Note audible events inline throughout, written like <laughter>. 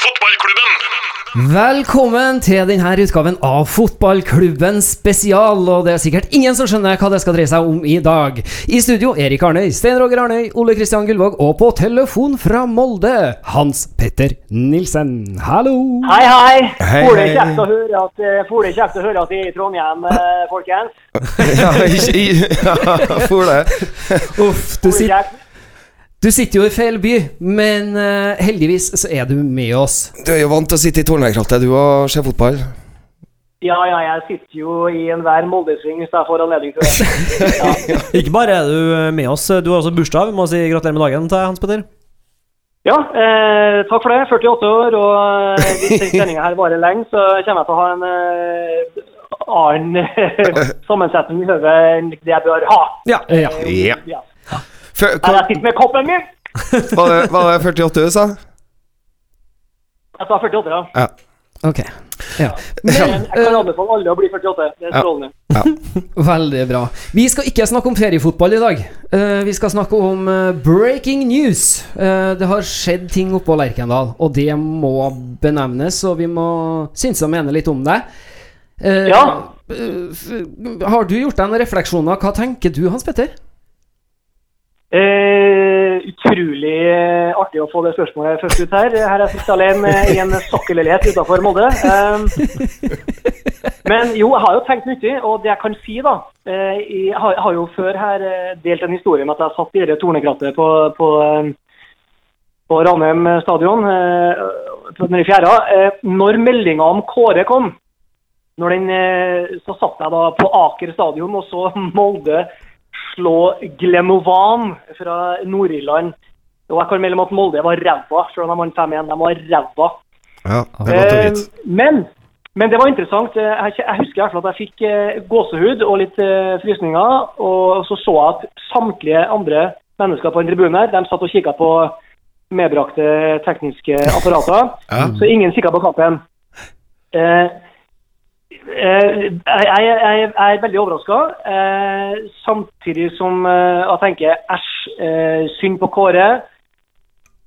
Fotballklubben! Velkommen til denne utgaven av Fotballklubben spesial. Og det er sikkert ingen som skjønner hva det skal dreie seg om i dag. I studio Erik Arnøy, Stein Roger Arnøy, Ole Kristian Gullvåg og på telefon fra Molde, Hans Petter Nilsen. Hallo! Hei, hei. Hei, Får det kjekt å høre at, vi får det å høre at er i Trondheim, eh, folkens? <laughs> ja, ikke, i- ja, får det. Uff, du, sitter? Du sitter jo i feil by, men uh, heldigvis så er du med oss. Du er jo vant til å sitte i tårnvegkrattet, du og se fotball. Ja, ja, jeg sitter jo i enhver Moldesving hvis jeg får anledning til det. <laughs> Ja, Ikke bare er du med oss, du har også bursdag. Vi må si gratulerer med dagen til Hans Petter. ja eh, takk for det. 48 år, og eh, hvis den sendinga her varer lenge, så kommer jeg til å ha en eh, annen eh, <laughs> sammensetning i hodet enn det jeg bør ha. Ja. Ja. Ja. Ja. Før, Her jeg sitter med koppen min. <laughs> var, det, var det 48 du sa? Jeg sa 48, ja. Ja. Ok. Ja. Men jeg kan anbefale alle å bli 48. Det er strålende. <laughs> Veldig bra. Vi skal ikke snakke om feriefotball i dag. Eh, vi skal snakke om eh, breaking news. Eh, det har skjedd ting oppå Lerkendal, og det må benevnes, og vi må synse og mene litt om det. Eh, Ja. har du gjort deg noen refleksjoner? Hva tenker du, Hans Petter? Eh, utrolig eh, artig å få det spørsmålet først ut her. Her er jeg alene eh, i en sokkelleilighet utenfor Molde. Eh, men jo, jeg har jo tenkt mye, og det jeg kan si, da eh, Jeg har, jo før her eh, delt en historie med at jeg satt i det tornekrattet på, på, eh, på Ranheim stadion eh, nede i fjæra. Eh, når meldinga om Kåre kom, den, eh, så satt jeg da på Aker stadion og så <laughs> Molde slå Glemovan fra Nord-Irland. Og jeg kan melde om at Molde var ræva, selv om de vant 5-1. De var ræva. Ja, det Eh, men, men det var interessant. Eh, Jeg, jeg husker i hvert fall at jeg fikk eh, gåsehud og litt eh, frysninger. Og så så jeg at samtlige andre mennesker på en tribune her, de satt og kikka på medbrakte tekniske apparater. Ja. Så ingen kikka på kampen. Eh, jeg, jeg, jeg er veldig overraska, eh, samtidig som eh, jeg tenker æsj, eh, synd på Kåre.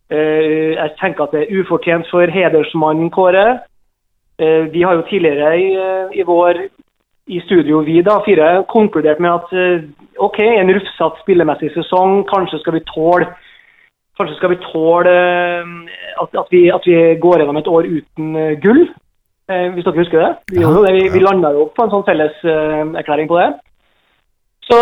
Eh, jeg tenker at det er ufortjent for hedersmannen Kåre. Eh, vi har jo tidligere i, eh, i vår i studio vi da, fire, konkludert med at eh, OK, en rufsete spillemessig sesong, kanskje skal vi tåle Kanskje skal vi tåle eh, at, at, vi, at vi går gjennom et år uten eh, gull, eh, hvis dere husker det. Vi, ja, det. vi, vi landa jo på en sånn felles eh, erklæring på det. Så,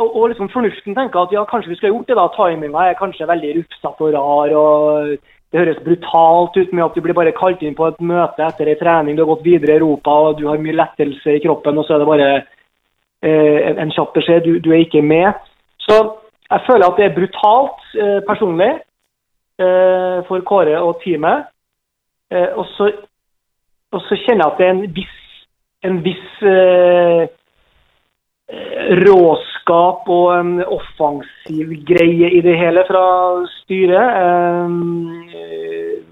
og, og liksom fornuften tenker at ja, kanskje vi skulle gjort det. da, Timinga er kanskje veldig rufsete og rar. og Det høres brutalt ut med at du blir bare kalt inn på et møte etter ei trening. Du har gått videre i Europa og du har mye lettelse i kroppen, og så er det bare eh, en, en kjapp beskjed. Du, du er ikke med. Så jeg føler at det er brutalt eh, personlig eh, for Kåre og teamet. Eh, og, så, og så kjenner jeg at det er en viss, en viss eh, eh, råskap og en offensiv greie i det hele fra styret. Eh,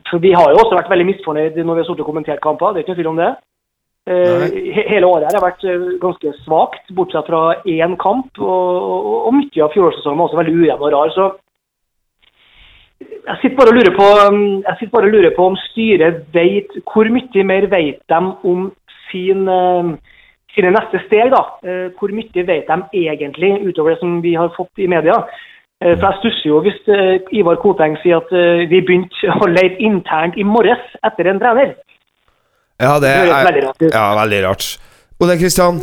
for vi har jo også vært veldig misfornøyd når vi har sittet og kommentert kamper, det er ikke noe tvil om det. Eh, hele året her har vært eh, ganske svakt, bortsett fra én kamp. Og, og, og mye av fjorårssesongen var også veldig ujevn og rar. så jeg sitter bare og lurer på, um, jeg sitter bare og lurer på om styret vet Hvor mye mer vet de om sin, um, sine neste steg? da? Eh, Hvor mye vet de egentlig, utover det som vi har fått i media? Eh, For Jeg stusser jo hvis eh, Ivar Koteng sier at vi begynte å lete internt i morges etter en trener. Ja, det Det er veldig rart ja, veldig rart. Ole Kristian,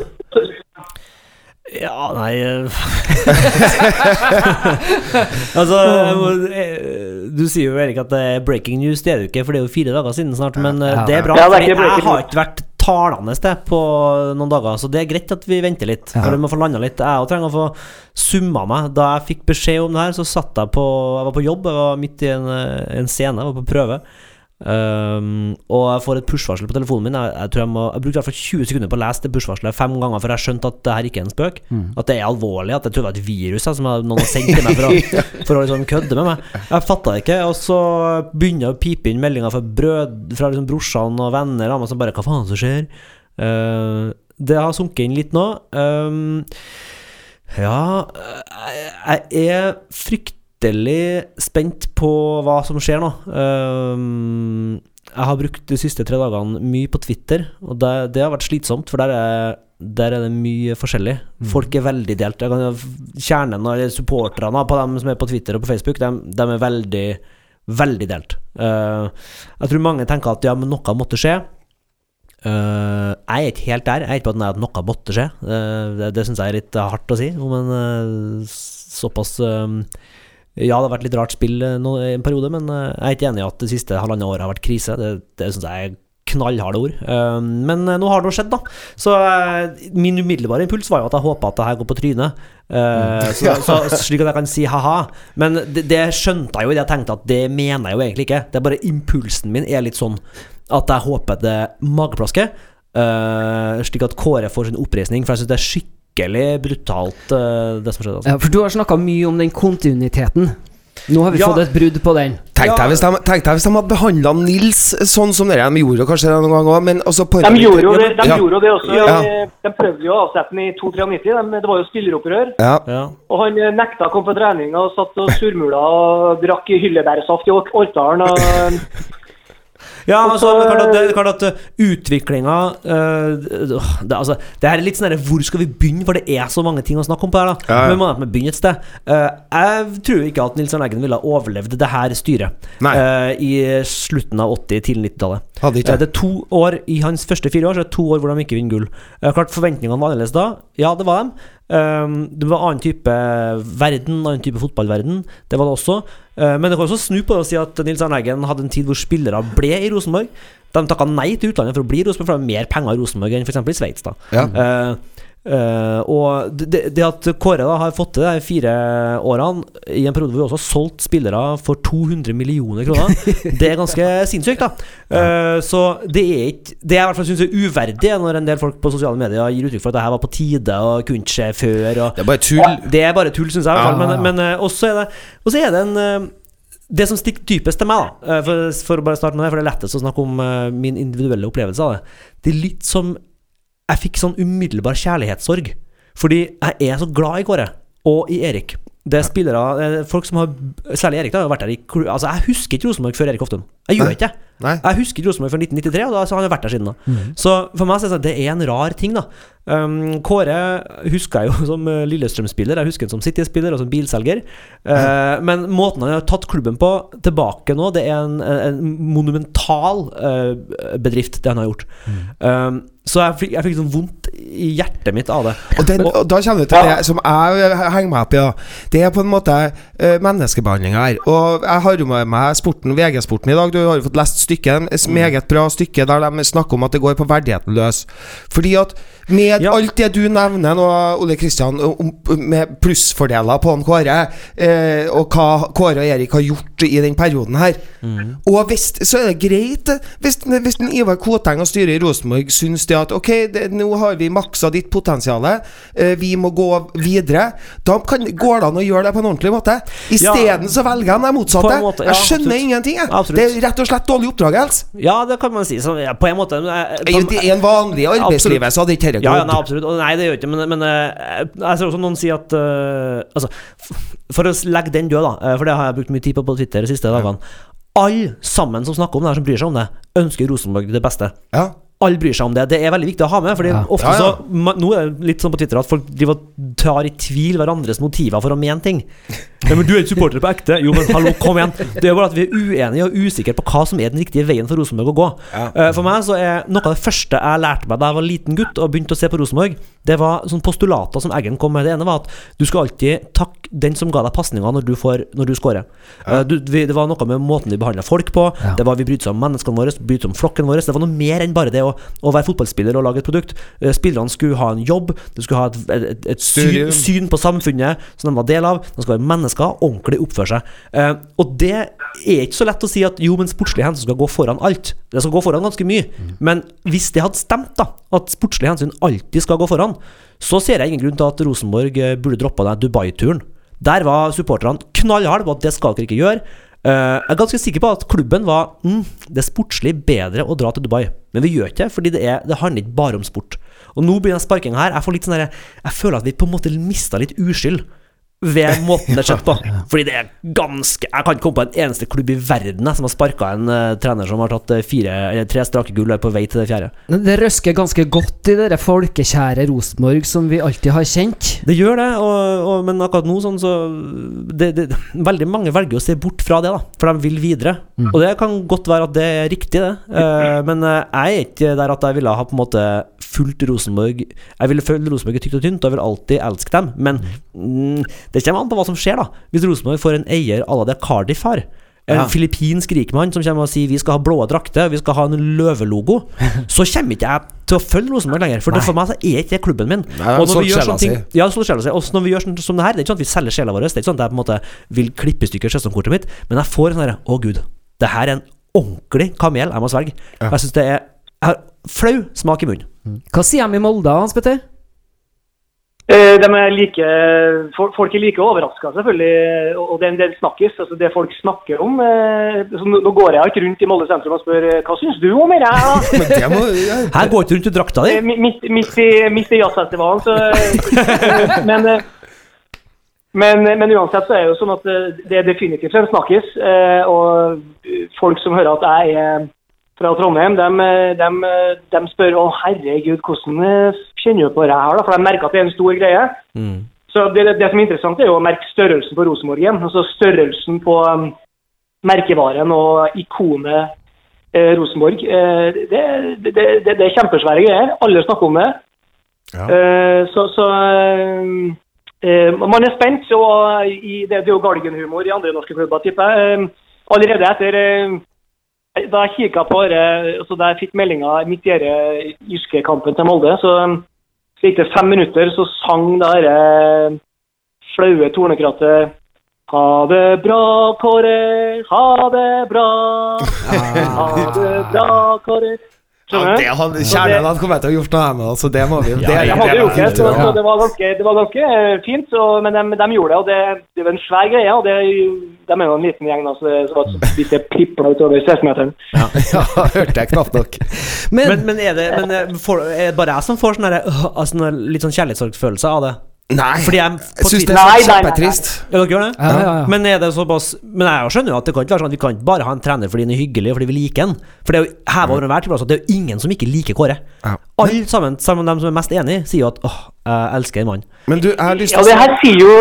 Ja, nei eh, <laughs> Altså, eh, du sier jo, Erik, at det er breaking news. Det er det jo ikke, for det er jo fire dager siden snart. Men eh, det er bra. Ja, det er fordi jeg har ikke vært talende sted på noen dager, så det er greit at vi venter litt. For vi må få landa litt. Jeg òg trenger å få summa meg. Da jeg fikk beskjed om det her, så satt jeg på Jeg var på jobb, jeg var midt i en, en scene, jeg var på prøve. Um, og jeg får et push-varsel på telefonen min. Jeg, jeg tror jeg må Jeg brukte i hvert fall 20 sekunder på å lese det push-varselet fem ganger før jeg skjønte at det her ikke er en spøk. At det er alvorlig. At jeg trodde det var et virus jeg, som noen har sendt til meg for å, <laughs> for å liksom kødde med meg. Jeg fatta det ikke. Og så begynner jeg å pipe inn meldinger fra, brød, fra liksom brorsene og venner av meg som bare Hva faen som skjer? Uh, det har sunket inn litt nå. Um, ja Jeg jeg er fryktelig spent på hva som skjer nå. Um, jeg har brukt de siste tre dagene mye på Twitter, og det, det har vært slitsomt, for der er, der er det mye forskjellig. Folk er veldig delt. Kjernen av supporterne på dem som er på Twitter og på Facebook, de, de er veldig, veldig delt. Uh, jeg tror mange tenker at ja, men noe måtte skje. Uh, jeg er ikke helt der. Jeg er ikke på at noe måtte skje. Uh, det det syns jeg er litt hardt å si, om en uh, såpass Ja, det har vært litt rart spill eh, nå, i en periode, men eh, jeg er ikke enig i at det siste halvannet året har vært krise. Det, det syns jeg er knallharde ord. Eh, men eh, nå har det jo skjedd, da. Så min umiddelbare impuls var jo at jeg håpa at det her går på trynet. Eh, så, så, slik at jeg kan si ha-ha. Men det, det skjønte jeg jo idet jeg tenkte at det mener jeg jo egentlig ikke. Det er bare impulsen min er litt sånn at jeg håper det mageplasker. slik at Kåre får sin oppreisning, for jeg syns det er skikkelig brutalt, eh, det som skjedde. Altså. Ja, for du har snakka mye om den kontinuiteten. Nå har vi Ja. fått et brudd på den. Tenk deg hvis de, tenk deg hvis de hadde behandla Nils sånn som dere De gjorde kanskje det noen ganger òg, men altså på- De gjorde jo det, de Ja. gjorde jo det også. Ja. De, de prøvde jo å avsette den i 2-93. de- Det var jo spilleropprør. Ja. Ja. Og han eh, nekta å komme på trening og satt og surmula og drakk hyllebærsaft i Or- Orkdalen. Og <laughs> Ja, altså, men klart at, det klart at uh, utviklinga uh, det, altså, det her er litt sånn Hvor skal vi begynne? For det er så mange ting å snakke om på her. da Ja, ja. Men må vi begynne et sted. Uh, jeg tror ikke at Nils Arne Eggen ville ha overlevd det her styret uh, i slutten av 80-, til 90-tallet. Hadde ikke det er to år I hans første fire år Så er det to år hvor de ikke vinner gull. Klart Forventningene var annerledes da. Ja, det var dem. Um, det var annen type verden, annen type fotballverden. Det var det også. Uh, men det kan også snu på det og si at Nils Arne Eggen hadde en tid hvor spillere ble i Rosenborg. De takka nei til utlandet for å bli i Rosenborg, for det var mer penger i Rosenborg enn f.eks. i Sveits. da. Ja. Uh, uh, og det, det at Kåre da har fått til de fire årene, i en periode hvor vi også har solgt spillere for 200 millioner kroner, <laughs> det er ganske sinnssykt. da Uh, Så det er ikke Det jeg i hvert fall syns er uverdig, er når en del folk på sosiale medier gir uttrykk for at det her var på tide og kunne skje før. Og Det er bare tull. det er bare tull, syns jeg. i hvert fall. Men, men uh, også er det Og så er det en det som stikker dypest til meg, da for, for å bare starte med det, for det er lettest å snakke om min individuelle opplevelse av det. Det er litt som Jeg fikk sånn umiddelbar kjærlighetssorg. Fordi jeg er så glad i Kåre og i Erik. Det er spillere Folk som har Særlig Erik, da, har vært der i Altså, jeg husker ikke Rosenborg før Erik Hoftun. Jeg gjør ikke det. Jeg husker ikke Rosenborg før 1993, og da så han har vært der siden da. Så for meg så er det sånn, det er en rar ting, da. Um, Kåre husker jeg jo <laughs> som eh, Lillestrøm-spiller, jeg husker han som City-spiller og som bilselger. Uh, <laughs> men måten han har tatt klubben på tilbake nå, det er en, en monumental uh, bedrift, det han har gjort. Um, så jeg fikk, jeg fikk sånn vondt i hjertet mitt av det. Og, den, og da kommer du til det som jeg henger meg opp i. da. Det er på en måte uh, menneskebehandling her. Og jeg har jo med meg sporten, VG-sporten i dag. Du har jo fått lest stykket. Et meget bra stykke der de snakker om at det går på verdigheten løs. Fordi at med Ja. alt det du nevner nå, Ole Kristian, med plussfordeler på han Kåre, eh, og hva Kåre og Erik har gjort i den perioden her Og hvis, så er det greit hvis, hvis den Ivar Koteng og styret i Rosenborg syns det at Ok, det, nå har vi maksa ditt potensial, eh, vi må gå videre. Da kan, går det an å gjøre det på en ordentlig måte. Isteden så velger han det motsatte. Måte, ja, jeg skjønner absolutt. ingenting, jeg. Absolutt. Det er rett og slett dårlig oppdragelse. Ja, det kan man si. Så, ja, på en måte men, de, I på- en vanlig arbeidslivet så hadde ikke dette Ja, ja, gått. nei, absolutt. Og nei, det gjør ikke Men, men eh, jeg ser også noen si at uh, Altså, for å legge den død, da, eh, for det har jeg brukt mye tid på på Twitter de siste dagene. Alle sammen som snakker om det her, som bryr seg om det, ønsker Rosenborg det beste. Ja. Alle bryr seg om det. Det er veldig viktig å ha med. Fordi Ja. ofte Ja, ja. så ma- Nå er det litt sånn på Twitter at folk driver og tar i tvil hverandres motiver for å mene ting. Ja, men du er ikke supporter på ekte. Jo, men hallo, kom igjen. Det er bare at vi er uenige og usikre på hva som er den riktige veien for Rosenborg å gå. Ja. Uh, For meg så er noe av det første jeg lærte meg da jeg var liten gutt og begynte å se på Rosenborg, det var sånne postulater som Eggen kom med. Det ene var at du skal alltid takke den som ga deg pasninga når du, får- når du scorer. Uh, du, vi, det var noe med måten vi behandla folk på. Ja. Det var Vi brydde oss om menneskene våre, brydde oss om flokken vår. Det var noe mer enn bare det å, å være fotballspiller og lage et produkt. Eh, Spillerne skulle ha en jobb, de skulle ha et, et, et syn, syn på samfunnet som de var del av. De skulle være mennesker, ordentlig oppføre seg. Eh, og det er ikke så lett å si at jo, men sportslige hensyn skal gå foran alt. Det skal gå foran ganske mye. Men hvis det hadde stemt, da, at sportslige hensyn alltid skal gå foran, så ser jeg ingen grunn til at Rosenborg eh, burde droppa den Dubai-turen. Der var supporterne knallharde på at det skal dere ikke gjøre. Eh, jeg er ganske sikker på at klubben var mm, Det er sportslig bedre å dra til Dubai. Men vi gjør ikke fordi det, er, det handler ikke bare om sport. Og nå begynner sparkinga her. Jeg får litt sånn Jeg føler at vi på en måte mista litt uskyld. Ved måten det er skjedd på. <laughs> Fordi det er ganske Jeg kan ikke komme på en eneste klubb i verden som har sparka en uh, trener som har tatt eh, fire eller tre strake gull og er på vei til det fjerde. Det røsker ganske godt i det folkekjære Rosenborg som vi alltid har kjent. Det gjør det, og, og, men akkurat nå sånn så det, det, Veldig mange velger å se bort fra det, da for de vil videre. Og det kan godt være at det er riktig, det. Uh, men uh, jeg er ikke der at jeg ville ha på en måte fulgt Rosenborg Jeg ville følge Rosenborg tykt og tynt, og jeg vil alltid elske dem. Men mm, det kommer an på hva som skjer, da. Hvis Rosenborg får en eier à la det Cardiff har. En Ja. filippinsk rikmann som kommer og sier vi skal ha blå drakter, vi skal ha en løvelogo, <laughs> så kommer ikke jeg til å følge Rosenborg lenger. For det, for meg så er ikke det klubben min. Nei, Og når vi gjør sånne ting Ja, solgte sjela si. Og når vi gjør sånn som det her, det er ikke sånn at vi selger sjela vår. Det er ikke sånn at jeg på en måte vil klippe i stykker sesongkortet mitt, men jeg får en sånn herre Å, gud. Det her er en ordentlig kamel jeg må svelge. Ja. Jeg syns det er Jeg har flau smak i munnen. Hva sier de i Molde, Hans Petter? Eh, De er like, folk folk er like overraska, selvfølgelig. Og det er en del snakkes. altså Det folk snakker om eh, så nå, går jeg ikke rundt i Molde sentrum og spør eh, hva syns du om dette det ja. Her går ikke rundt i drakta di. Midt, midt, i, i jazzfestivalen, så <laughs> men, men, men uansett så er det jo sånn at det er definitivt en snakkis. eh, Og folk som hører at jeg er fra Trondheim, de, de, de spør å herregud, hvordan kjenner jo på det her? da? For de merker at det er en stor greie. Mm. Så det, det som er interessant, er jo å merke størrelsen på Rosenborg igjen. Altså størrelsen på um, merkevaren og ikonet eh, Rosenborg. Eh, det, det, det, er kjempesvære greier. Alle snakker om det. Ja. Eh, så så eh, eh, man er spent, og i, det, er jo galgenhumor i andre norske klubber, tipper jeg. Eh, allerede etter eh, da jeg kikka på det, så da jeg fikk meldinga midt i denne jyske kampen til Molde, så så gikk det fem minutter, så sang det dette flaue tornekrattet Ha det bra, Kåre, ha det bra. <laughs> Ha det bra, Kåre. Ja, det hadde, Kjernen hadde kommet til å gjort noe med det, så det må vi det, Ja, Jeg det hadde gjort det, så, så det var ganske, det var ganske eh, fint, så, men de, de gjorde det. og det, det var en svær greie. og det, De er jo en liten gjeng, da, så det så var et lite <laughs> pipla utover 16-meteren. <laughs> Ja, hørte jeg knapt nok. Men, Men, men er det men for, er det bare jeg som får sånne, øh, altså, sånn litt sånn kjærlighetssorgfølelse av det? Nei, Fordi jeg jeg syns det er kjempetrist. Ja, dere gjør det? ja, ja, ja. Men er det såpass Men jeg skjønner jo at det kan ikke være sånn at vi kan ikke bare ha en trener fordi han er hyggelig og fordi vi liker han. For det er jo heva over enhver tvil at det er jo ingen som ikke liker Kåre. Ja. Alle sammen, sammen med dem som er mest enig, sier jo at åh, jeg elsker en mann. Men du, jeg har lyst Ja, det her sier jo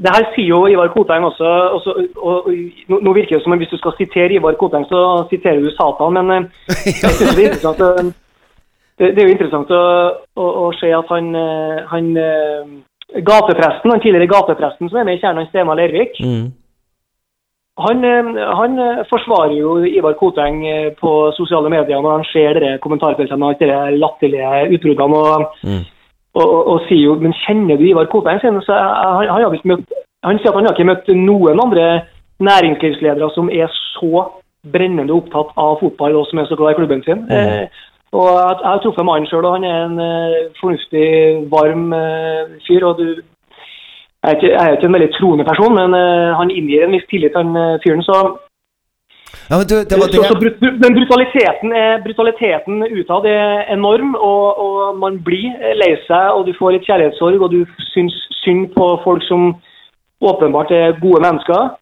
det her sier jo Ivar Koteng også. også og, og, nå, virker det som om hvis du skal sitere Ivar Koteng, så siterer du Satan. Men eh, jeg synes det er interessant å, det, er jo interessant å, å, å se at han, eh, han eh, gatepresten, han tidligere gatepresten som er med i kjernen, Steinar Lervik, han, eh, han forsvarer jo Ivar Koteng på sosiale medier når han ser dere kommentarfeltene og de latterlige utbruddene. og og, og, og sier jo Men kjenner du Ivar Koteng? han, han, han, har ikke møtt, han sier at han har ikke møtt noen andre næringslivsledere som er så brennende opptatt av fotball og som er så glad i klubben sin. Eh, og jeg, jeg har truffet mannen sjøl, og han er en uh, fornuftig, varm uh, fyr. og du jeg er, ikke, jeg er ikke en veldig troende person, men uh, han inngir en viss tillit, han eh, fyren. Så, Ja, men du, det var så, så brut, men brutaliteten, er, brutaliteten utad er enorm, og, og man blir lei seg, og du får litt kjærlighetssorg, og du syns synd på folk som åpenbart er gode mennesker.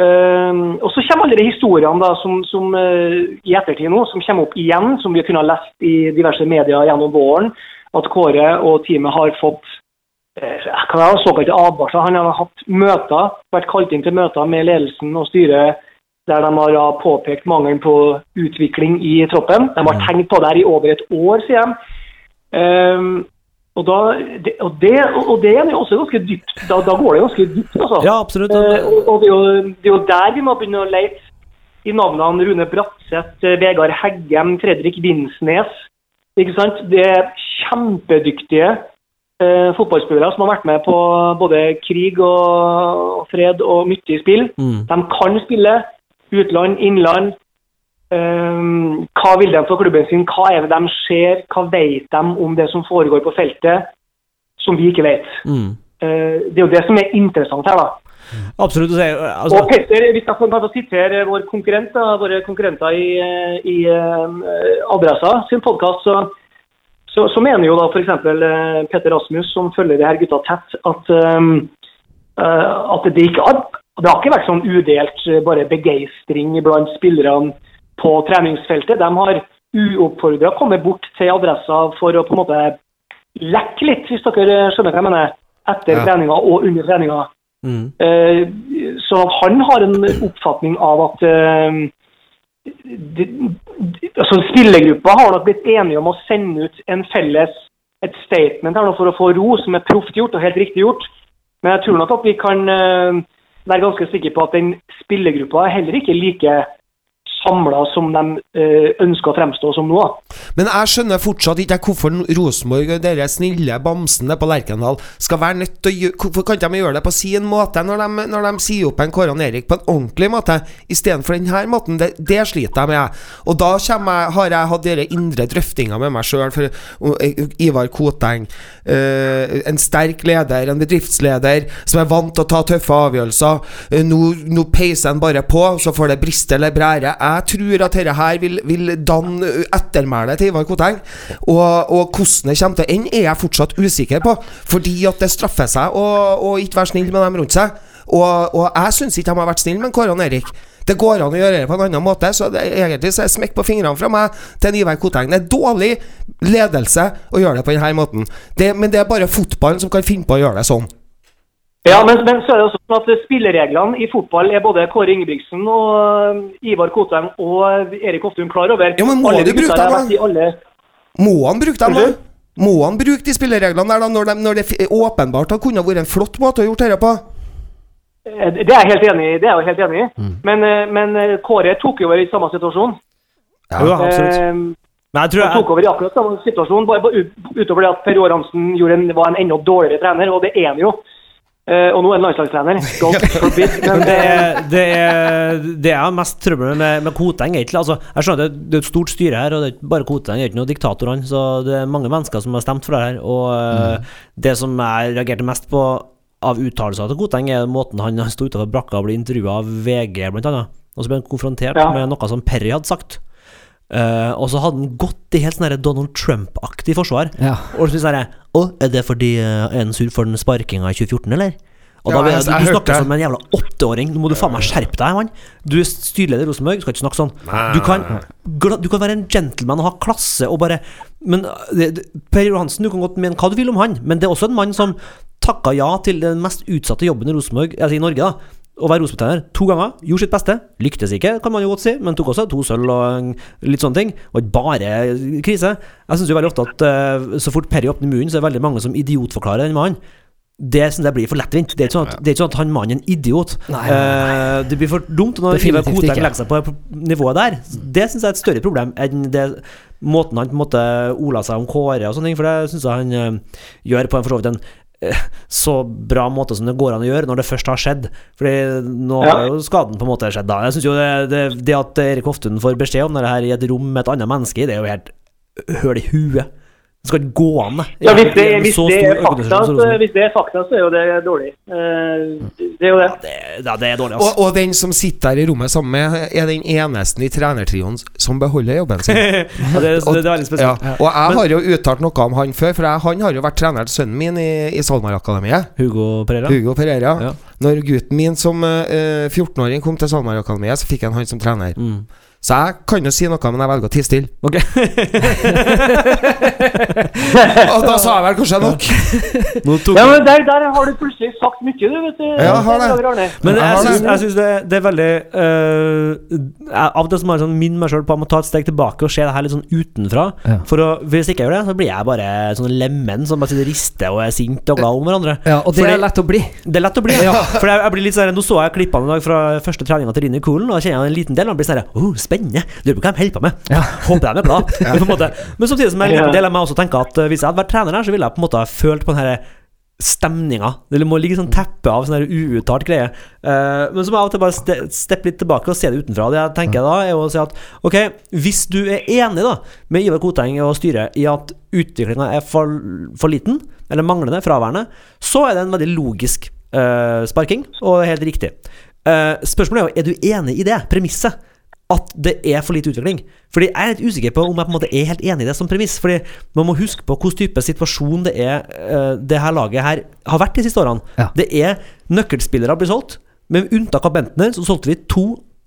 Ehm, og så kommer alle de historiene da, som, som uh, i ettertid nå, som kommer opp igjen, som vi kunne ha lest i diverse medier gjennom våren, at Kåre og teamet har fått uh, hva er såkalte advarsler. Han har hatt møter, vært kalt inn til møter med ledelsen og styret der de har påpekt mangelen på utvikling i troppen. De har tenkt på det her i over et år, sier de. Og, da, det, og, det, og det er også ganske dypt. Da, da går det ganske dypt, altså. Ja, absolutt. Eh, og og det, er jo, det er jo der vi må begynne å lete i navnene Rune Bratseth, eh, Vegard Heggem, Fredrik Vinsnes. Ikke sant? Det er kjempedyktige eh, fotballspillere som har vært med på både krig og, og fred og mye spill. Mm. De kan spille utland, innland. Ehm, hva vil de for klubben sin? Hva er det de ser? Hva vet de om det som foregår på feltet, som vi ikke vet? Mm. Eh, det er jo det som er interessant her, da. Absolutt. og så er- Og Altså, Petter, hvis jeg kan få sitere vår konkurrent, våre konkurrenter i, eh, i eh, Adressa sin podkast, så, så, så mener jo da f.eks. Petter Rasmus, som følger de her gutta tett, at, eh, eh, at det ikke har, det har ikke vært sånn udelt bare begeistring blant spillerne på treningsfeltet. De har uoppfordra kommet bort til adressa for å på en måte lekke litt, hvis dere skjønner hva jeg mener, etter Ja. treninga og under treninga. Mm. Uh, Så han har en oppfatning av at uh, de, de, altså Spillergruppa har nok blitt enige om å sende ut en felles et statement her nå for å få ro, som er proft gjort og helt riktig gjort. Men jeg tror nok at vi kan uh, være ganske sikre på at den spillergruppa er heller ikke like samla som de eh, ønsker å fremstå som nå. Men jeg skjønner fortsatt ikke hvorfor Rosenborg og dere snille bamsene på Lerkendal skal være nødt til å Hvorfor kan de gjøre det på sin måte når de, når de sier opp en Kåran Erik på en ordentlig måte, istedenfor denne måten? Det, det sliter jeg med. Og da jeg, har jeg hatt dere indre drøftinger med meg sjøl, for uh, Ivar Koteng, uh, en sterk leder, en bedriftsleder som er vant til å ta tøffe avgjørelser. Nå, nå peiser han bare på, så får det briste eller brære. Jeg tror at dette her vil, vil danne ettermælet til Ivar Koteng. Og, og hvordan det kommer til å ende, er jeg fortsatt usikker på. Fordi at det straffer seg å, å ikke være snill med dem rundt seg. Og, og jeg syns ikke de har vært snille med Kåran Erik. Det går an å gjøre det på en annen måte, så det, egentlig så er smekk på fingrene fra meg til Ivar Koteng. Det er dårlig ledelse å gjøre det på denne måten. Det, men det er bare fotballen som kan finne på å gjøre det sånn. Ja, men, men så er det sånn at spillereglene i fotball er både Kåre Ingebrigtsen og øh, Ivar Kotheim og Erik Hoftun klar over. Ja, men må Alle de bruke dem, da? alle Må han bruke dem, da? Må han bruke de spillereglene der, da, når, de, når det åpenbart har kunnet vært en flott måte å gjort dette på? Eh, Det er jeg helt enig i. det er jeg helt enig i. Mm. Men, eh, men eh, Kåre tok jo over i samme situasjon. Jo, absolutt. Eh, Men jeg tror Han tok over i akkurat samme situasjon, bare bare utover det at Per Joar Hansen en, var en enda dårligere trener, og det er han jo. Eh, og nå er han landslagstrener. <laughs> God forbid. Men det, det, er, det, er, jeg har mest trøbbel med med Koteng, egentlig. Altså, jeg skjønner det, det er et stort styre her, og det er ikke bare Koteng, det er ikke noen diktator, han. Så det er mange mennesker som har stemt for det her. Og mm. det som jeg reagerte mest på av uttalelser til Koteng, er måten han sto utenfor brakka og ble intervjua av VG, blant annet. Og så ble han konfrontert Ja. med noe som Perry hadde sagt. Eh, og så hadde han gått i helt sånn Donald Trump-aktig forsvar. Ja. Og så sier jeg Å, er det fordi uh, er han sur for den sparkinga i 2014, eller? Og da Ja, blir jeg- jeg, du, du snakker som en jævla åtteåring. Nå må du faen meg skjerpe deg, mann. Du er styreleder i Rosenborg, du skal ikke snakke sånn. Du kan, du kan være en gentleman og ha klasse og bare Men uh, det, Per Johansen, du kan godt mene hva du vil om han, men det er også en mann som takka ja til den mest utsatte jobben i Rosenborg, altså i Norge, da. Å være Rosenborg-trener to ganger. Gjorde sitt beste. Lyktes ikke, kan man jo godt si, men tok også to sølv og litt sånne ting. Og ikke bare krise. Jeg syns jo veldig ofte at uh, så fort Perry åpner munnen, så er det veldig mange som idiotforklarer den mannen. Det synes jeg blir for lettvint. Det er ikke sånn at, det er ikke sånn at han mannen er en idiot. Nei, Eh, det blir for dumt når Ivar Koteng ikke. legger seg på nivået der. Det syns jeg er et større problem enn det måten han på en måte ola seg om Kåre og sånne ting, for det syns jeg han eh, gjør på en for så vidt en så bra måte som det går an å gjøre når det først har skjedd. Fordi nå Ja. har jo skaden på en måte skjedd, da. Jeg synes jo det, det, det at Erik Hoftun får beskjed om det her i et rom med et annet menneske det er jo helt høl i huet. Det skal ikke gå an, ja, hvis det, hvis, det er fakta, så, hvis det er fakta, så er jo det dårlig. Eh, det er jo det. det, ja, det er dårlig, altså. Og, og den som sitter der i rommet sammen med, er den eneste i trenertrioen som beholder jobben sin. <laughs> ja, det, det, det er veldig Ja, spesielt. og jeg har jo uttalt noe om han før, for jeg, han har jo vært trener til sønnen min i, i SalMar-akademiet. Hugo Pereira. Hugo Pereira. Ja. Når gutten min som uh, 14-åring kom til SalMar-akademiet, så fikk han han som trener. Mm. Så jeg kan jo si noe, men jeg velger å tie stille. Ok. <laughs> Og da sa jeg vel kanskje nok. Ja, men der, der har du plutselig sagt mye, du, vet du. Ja, har det. Men Jeg jeg syns, det. det, det er veldig uh, Av og til så må jeg sånn minne meg sjøl på om å ta et steg tilbake og se det her litt sånn utenfra. Ja. For å, Hvis ikke jeg gjør det, så blir jeg bare sånn lemen som bare sitter og rister og er sint og glad om hverandre. Ja, og det Fordi- er lett å bli. Det er lett å bli. For jeg, jeg blir litt sånn Nå så jeg klippene i dag fra første treninga til Rini Coolen, og da kjenner jeg en liten del. Og blir sånn oh, Spennende! Lurer på hva de holder på med. Ja. <laughs> Håper de er glad. På en måte. Men samtidig som en deler del av meg også tenker at eh, hvis jeg hadde vært trener her, så ville jeg på en måte følt på den her stemninga. Det må ligge sånn teppe av sånn uuttalt greie. Eh, men så må jeg av og til bare ste steppe litt tilbake og se det utenfra. Det jeg tenker da, er å si at ok, hvis du er enig da med Ivar Koteng og styret i at utviklinga er for, for liten, eller manglende, fraværende, så er det en veldig logisk uh, sparking, og helt riktig. Uh, spørsmålet er jo er du enig i det premisset. At det er for lite utvikling. Fordi Jeg er litt usikker på om jeg på en måte er helt enig i det som premiss. Fordi Man må huske på hvilken type situasjon det er uh, det her laget her har vært de siste årene. Ja. Det er nøkkelspillere blir solgt. Med unntak av Bentner så solgte vi to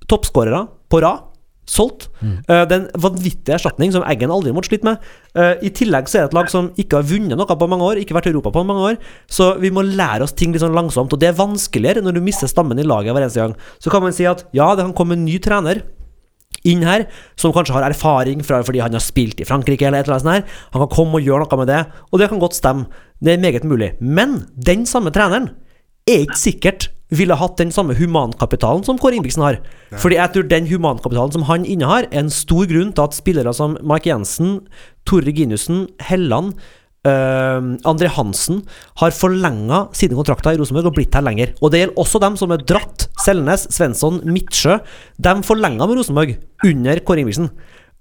toppskårere på rad. Solgt. Eh, det er en vanvittig erstatning som Eggen aldri måtte slite med. Uh, I tillegg så er det et lag som ikke har vunnet noe på mange år, ikke vært i Europa på mange år. Så vi må lære oss ting litt sånn langsomt. Og det er vanskeligere når du mister stammen i laget hver eneste gang. Så kan man si at ja, det kan komme en ny trener inn her, som kanskje har erfaring fra fordi han har spilt i Frankrike eller et eller annet sånt her. Han kan komme og gjøre noe med det, og det kan godt stemme. Det er meget mulig. Men den samme treneren er ikke sikkert ville hatt den samme humankapitalen som Kåre Ingebrigtsen har. Fordi jeg tror den humankapitalen som han innehar, er en stor grunn til at spillere som Mark Jensen, Tore Reginussen, Helland, øh, André Hansen har forlenga sine kontrakter i Rosenborg og blitt her lenger. Og det gjelder også dem som er dratt. Selnes, Svensson, Midtsjø. De forlenga med Rosenborg under Kåre Ingebrigtsen.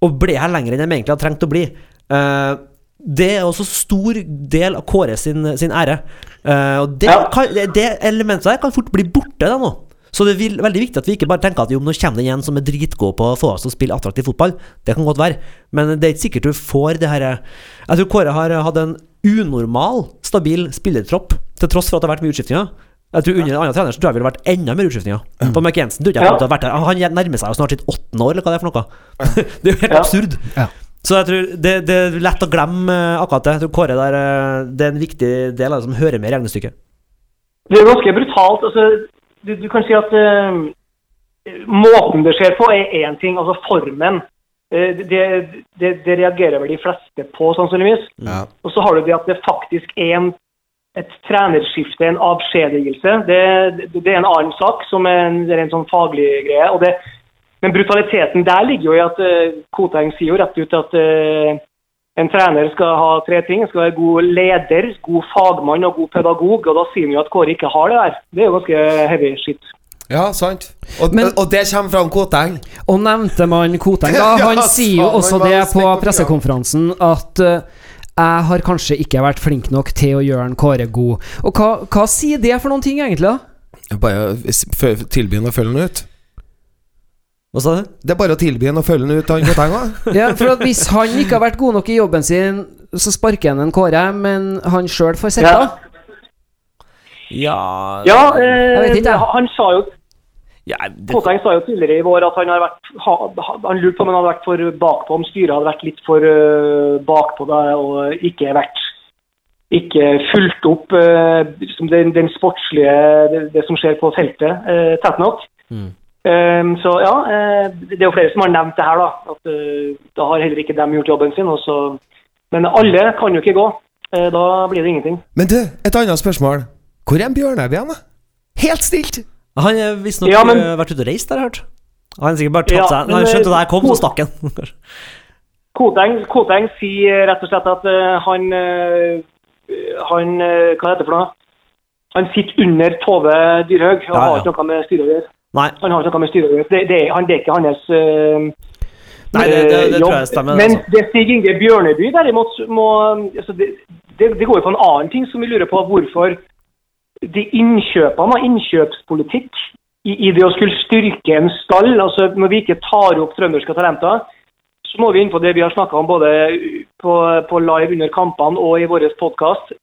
Og ble her lenger enn de egentlig hadde trengt å bli. Uh, det er også stor del av Kåre sin, sin ære. Uh, og det, Ja. kan, det, det elementet der kan fort bli borte da nå. Så det er veldig viktig at vi ikke bare tenker at jo, nå kommer det en som er dritgod på å få oss til å spille attraktiv fotball. Det kan godt være, men det er ikke sikkert du får det her Jeg tror Kåre har hatt en unormal stabil spillertropp, til tross for at det har vært mye utskiftinger. Jeg tror Under en annen trener så tror jeg det ville vært enda mer utskiftinger. På Mark Jensen tror jeg Ja. har vært her. Han nærmer seg jo snart sitt åttende år, eller hva det er for noe. <laughs> det er jo helt Ja. absurd. Ja. Så jeg tror det, det er lett å glemme eh, akkurat det. Jeg tror Kåre der, eh, det er en viktig del av det som hører med i regnestykket. Det er ganske brutalt. Altså, du, du kan si at uh, måten det skjer på, er én ting. Altså formen. Eh, det, det, det reagerer vel de fleste på, sannsynligvis. Ja. Og så har du det at det faktisk er en, et trenerskifte, en avskjedigelse. Det, det, er en annen sak, som er en, det er en sånn faglig greie. Men brutaliteten der ligger jo i at uh, Koteng sier jo rett ut at eh, en trener skal ha tre ting. Skal være god leder, god fagmann og god pedagog. Og da sier vi jo at Kåre ikke har det der. Det er jo ganske heavy shit. Ja, sant. Og, Men- og det kommer fra en Koteng. Og nevnte man Koteng, da? <laughs> Ja, Han sier jo også det på pressekonferansen at uh, jeg har kanskje ikke vært flink nok til å gjøre en Kåre god. Og hva, hva sier det for noen ting, egentlig? da? Bare tilby ham å følge ham ut. Hva sa du? Det er bare å tilby ham å følge den ut, han Koteng <laughs> òg. Ja, for at Hvis han ikke har vært god nok i jobben sin, så sparker han en Kåre, men han sjøl får sitte? Ja. Ja Ja, Jeg eh, ikke, han sa jo ja, det, Koteng sa jo tidligere i vår at han har vært ha, ha- Han lurte på om han hadde vært for bakpå, om styret hadde vært litt for uh, bakpå det og ikke vært ikke fulgt opp uh, den, den sportslige det, det som skjer på feltet, uh, tett nok. Mm. Eh, så ja, eh, det er jo flere som har nevnt det her, da. At eh, da har heller ikke dem gjort jobben sin. Også. men alle kan jo ikke gå. Eh, da blir det ingenting. Men du, et annet spørsmål. Hvor er en Bjørnebye hen? Helt stilt! Han har visstnok Ja, men- vært ute og reist, har jeg hørt. Han har sikkert bare tatt Ja, seg men, Han skjønte da jeg kom, så stakk han. <laughs> Koteng, Koteng sier rett og slett at han Han Hva heter det for noe? Han sitter under Tove Dyrhaug og Ja, har ja. ikke noe med styret å gjøre. Nei, Han har noe med styret. Det, det, han, det er ikke hans øh, Nei det, det, det eh, tror jeg stemmer. Men Altså. det Stig Inge Bjørneby derimot må altså det, det går jo på en annen ting som vi lurer på. Hvorfor de innkjøpene og innkjøpspolitikk i, i det å skulle styrke en stall, altså når vi ikke tar opp trønderske talenter, så må vi inn på det vi har snakka om både på, på live under kampene og i vår podkast.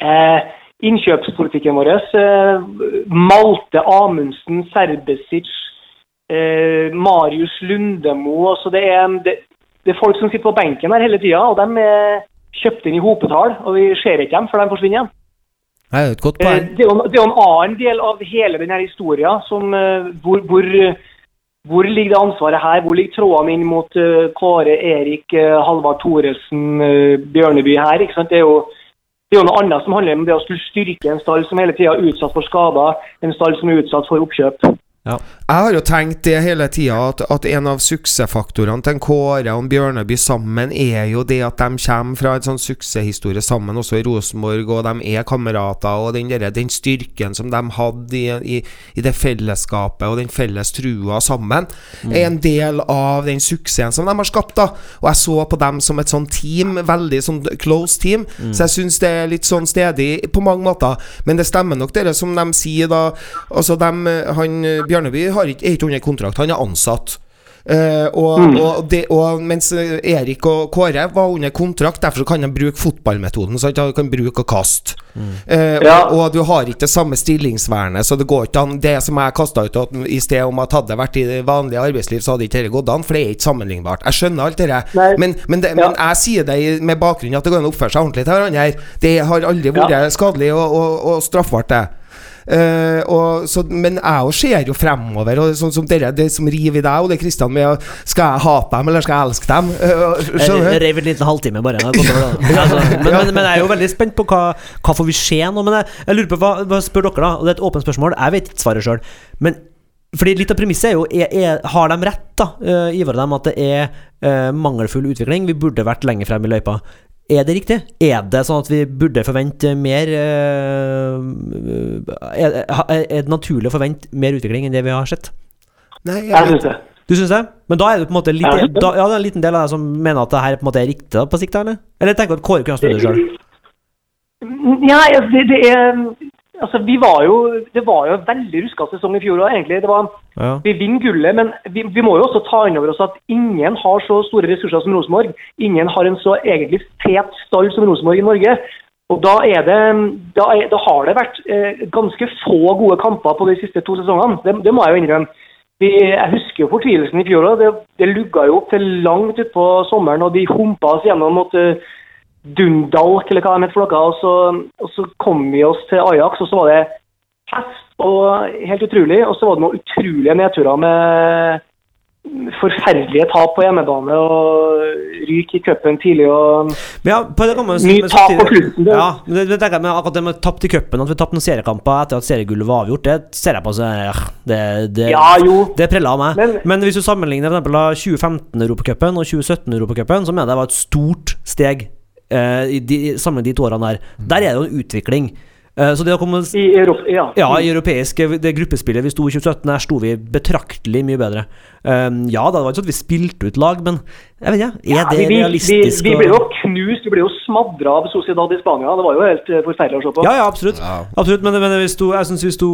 Eh, innkjøpspolitikken vår. Eh, Malte Amundsen, Serbesic, eh, Marius Lundemo. Altså det, er, det, det er folk som sitter på benken her hele tida, og de er kjøpt inn i hopetall. Og vi ser ikke dem før de forsvinner igjen. Det er et godt Eh, poeng. Det er jo det er en annen del av hele denne historien som, hvor, hvor, hvor ligger det ansvaret her? Hvor ligger trådene inn mot Kåre, Erik, Halvard Thoresen, Bjørneby her? ikke sant? Det er jo det er jo noe annet som handler om det å skulle styrke en stall som hele tida er utsatt for skader, en stall som er utsatt for oppkjøp. Jeg har jo tenkt det hele tida, at, at en av suksessfaktorene til en Kåre og en Bjørneby sammen, er jo det at de kommer fra en sånn suksesshistorie sammen, også i Rosenborg, og de er kamerater, og den, der, den styrken som de hadde i, i, i det fellesskapet, og den felles trua sammen, er en del av den suksessen som de har skapt, da. Og jeg så på dem som et sånn team, veldig sånn close team, så jeg syns det er litt sånn stedig på mange måter. Men det stemmer nok, det som de sier da. Altså, de, han Bjørneby har ikke, er ikke under kontrakt, han er ansatt. Uh, og, og, de, og mens eh, Erik og Kåre var under kontrakt, derfor kan de bruke fotballmetoden. Så de kan bruke og kaste. Eh, Ja. og, og du har ikke det samme stillingsvernet, så det går ikke an. Det som jeg kasta ut i sted om at hadde det vært i det vanlige arbeidsliv, så hadde ikke dette gått an, for det er ikke sammenlignbart. Jeg skjønner alt dette, men, men, det, Ja. men jeg sier det med bakgrunn i at det går an å oppføre seg ordentlig til hverandre. Det har aldri vært skadelig og, og, og straffbart, det. Eh, og, så, men jeg òg ser jo fremover, og sånn som dere, det som river i deg, Ole Kristian, med Skal jeg hate dem, eller skal jeg elske dem? Uh, Jeg reiv en liten halvtime bare. det. <laughs> Altså, men, men, men jeg er jo veldig spent på hva, hva får vi se nå. Men jeg, jeg lurer på hva, hva spør dere, da? Og det er et åpent spørsmål. Jeg vet ikke svaret sjøl. Men fordi litt av premisset er jo er, er, Har de rett, da, uh, Ivar og dem, at det er uh, mangelfull utvikling? Vi burde vært lenger frem i løypa. Er det riktig? Er det sånn at vi burde forvente mer eh, er, er det naturlig å forvente mer utvikling enn det vi har sett? Nei, jeg Jeg syns det. Du syns det? Men da er det på en måte litt, da, ja, det er en liten del av deg som mener at det her på en måte er riktig på sikt, eller? Eller tenker du at Kåre kunne ha snudd det sjøl? Ja, det, det er Altså, vi var jo Det var jo en veldig ruska sesong i fjor òg, egentlig. Det var, Ja. vi vinner gullet, men vi, vi må jo også ta inn over oss at ingen har så store ressurser som Rosenborg. Ingen har en så egentlig fet stall som Rosenborg i Norge. Og da, er det, da, er, da har det vært eh, ganske få gode kamper på de siste to sesongene. Det, det må jeg jo innrømme. Vi, jeg husker jo fortvilelsen i fjor. Det, det lugga jo opp til langt utpå sommeren, og de humpa oss gjennom mot eh, Dundalk, eller hva de het for noe. Og så, og så kom vi oss til Ajax, og så var det fest og helt utrolig. Og så var det noen utrolige nedturer med forferdelige tap på hjemmebane og ryk i cupen tidlig og ja, det si Mye tap på slutten, Ja, men det, det tenker jeg med akkurat det med tapt i cupen, at vi tapte noen seriekamper etter at seriegullet var avgjort, det ser jeg på ja, det, det, Ja, jo. det preller av meg. Men, Men- hvis du sammenligner for eksempel da 2015-europacupen og 2017-europacupen, så mener jeg det var et stort steg i de, sammen med de to årene der. Der er det jo en utvikling. Eh, så det å komme I Europa, ja. Ja, i europeisk Det gruppespillet vi sto i 2017, der sto vi betraktelig mye bedre. Um, ja det var ikke sånn at vi spilte ut lag, men jeg vet ikke, er Ja, det vi, vi, realistisk? vi, vi ble jo knust, vi ble jo smadra av Sociedad i Spania. Det var jo helt eh, forferdelig å se på. Ja, ja, absolutt. absolutt men, men vi sto, jeg syns vi sto,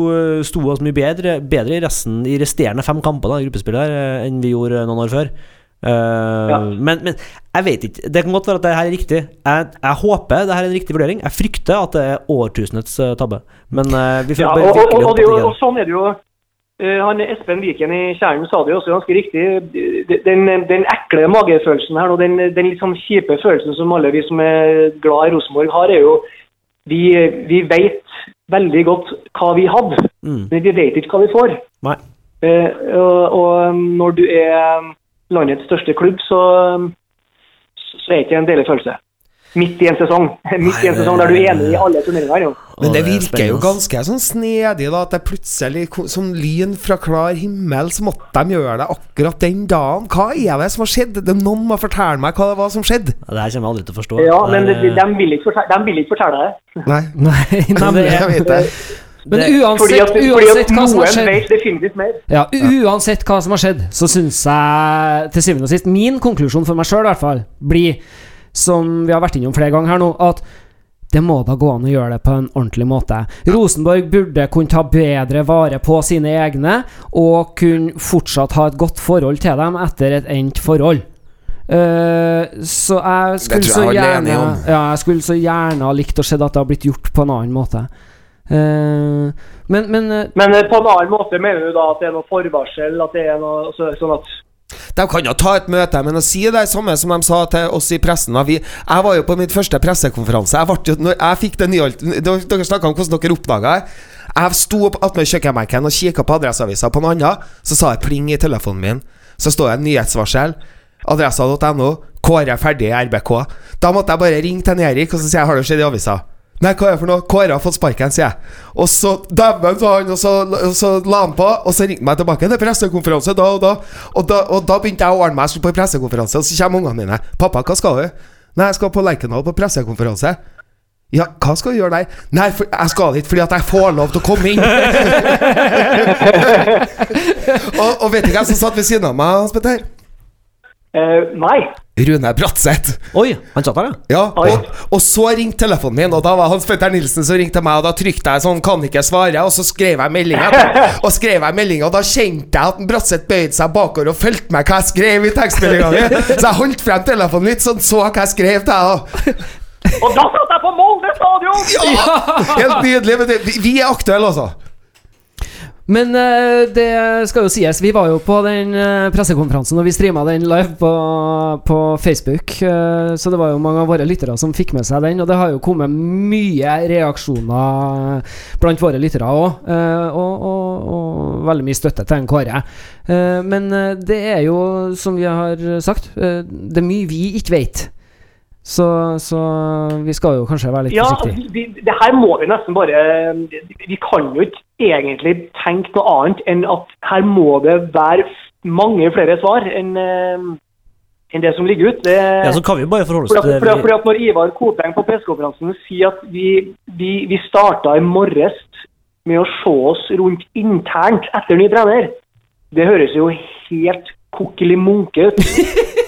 sto oss mye bedre, bedre i resten I resterende fem kamper da, i gruppespillet her, eh, enn vi gjorde noen år før. Eh, Ja. men, men jeg vet ikke. Det kan godt være at det her er riktig. Jeg, jeg håper det her er en riktig vurdering. Jeg frykter at det er årtusenets eh, tabbe. Men eh, vi får Ja, bare og, og, virkelig og, det, jo- det og sånn er det jo. Han Espen Viken i Kjernen sa det jo også ganske riktig. Den, den ekle magefølelsen her, og den, den litt sånn kjipe følelsen som alle vi som er glad i Rosenborg har, er jo Vi, vi vet veldig godt hva vi hadde, Mm. men vi vet ikke hva vi får. Nei. Og, og når du er landets største klubb, så, så er det ikke en deilig følelse. Midt i en sesong. <laughs> Midt i en sesong der du er enig i alle turneringene. Men det er virker jo ganske sånn snedig, da, at det plutselig som lyn fra klar himmel, så måtte de gjøre det akkurat den dagen. Hva er det som har skjedd? Det, noen må fortelle meg hva det var som skjedde. Ja, Det her kommer jeg aldri til å forstå. Ja, men de, er- de, vil ikke fortelle, de vil ikke fortelle det. Nei, Nei, <laughs> nemlig. jeg vet det. Men uansett, at, fordi uansett hva som har skjedd. Ja, Uansett hva som har skjedd, så syns jeg til syvende og sist Min konklusjon for meg sjøl i hvert fall blir, som vi har vært innom flere ganger her nå, at det må da gå an å gjøre det på en ordentlig måte. Rosenborg burde kunne ta bedre vare på sine egne, og kunne fortsatt ha et godt forhold til dem etter et endt forhold. Uh, så jeg skulle jeg så er gjerne. Ja, jeg skulle så gjerne ha likt å se at det har blitt gjort på en annen måte. Eh, men, men eh, Men eh, på en annen måte mener du da at det er noe forvarsel? At det er noe så, sånn at De kan jo ta et møte, men å si det samme som de sa til oss i pressen vi, Jeg var jo på mitt første pressekonferanse. Jeg, ble, når jeg fikk det nye Dere, snakka om hvordan dere oppdaga det. Jeg sto attmed kjøkkenbenken og kikka på Adresseavisa på noe annet. Så sa jeg pling i telefonen min. Så står det en nyhetsvarsel. Adressa.no. Kåre er ferdig i RBK. Da måtte jeg bare ringe til Erik og så si jeg har det skjedd i avisa. Nei, hva er det for noe? Kåre har fått sparken, sier jeg. Og så dæven, sa han, og så, og så la han på, og så ringte han meg tilbake. Det er pressekonferanse da og da. Og da, og da begynte jeg å ordne meg jeg skulle på pressekonferanse, og så kommer ungene mine. 'Pappa, hva skal du?' 'Nei, jeg skal på Lerkendal på pressekonferanse'. Ja, hva skal du gjøre der? Nei, for, jeg skal dit fordi at jeg får lov til å komme inn. <laughs> <laughs> og, og vet du hvem som satt ved siden av meg, Hans Petter? Eh, nei. Rune Bratseth. Oi, han satt der, ja. Ja, og, og så ringte telefonen min, og da var Hans Petter Nilsen som ringte meg, og da trykte jeg sånn 'kan ikke svare', og så skrev jeg meldinga. <laughs> Og skrev jeg meldinga, og da kjente jeg at Bratseth bøyde seg bakover og fulgte med hva jeg skrev i tekstmeldinga mi. <laughs> Så jeg holdt frem telefonen litt, sånn så hva jeg skrev til deg. Og da satt jeg på Molde stadion! Ja! Helt nydelig. Men det, vi, vi er aktuelle, altså. Men eh, det skal jo sies, vi var jo på den eh, pressekonferansen og vi streama den live på, på Facebook. eh, så det var jo mange av våre lyttere som fikk med seg den. Og det har jo kommet mye reaksjoner blant våre lyttere òg. og, og, og veldig mye støtte til en Kåre. Men det er jo, som vi har sagt, det er mye vi ikke vet. Så, så vi skal jo kanskje være litt Ja, forsiktige. vi, det her må vi nesten bare Vi kan jo ikke egentlig tenke noe annet enn at her må det være mange flere svar enn eh, enn det som ligger ute. Det, Ja, Så kan vi bare forholde oss til det fordi, at, fordi at Når Ivar Koteng på pressekonferansen sier at vi, vi, vi starta i morges med å se oss rundt internt etter ny trener, det høres jo helt kokkeli munke ut. <laughs>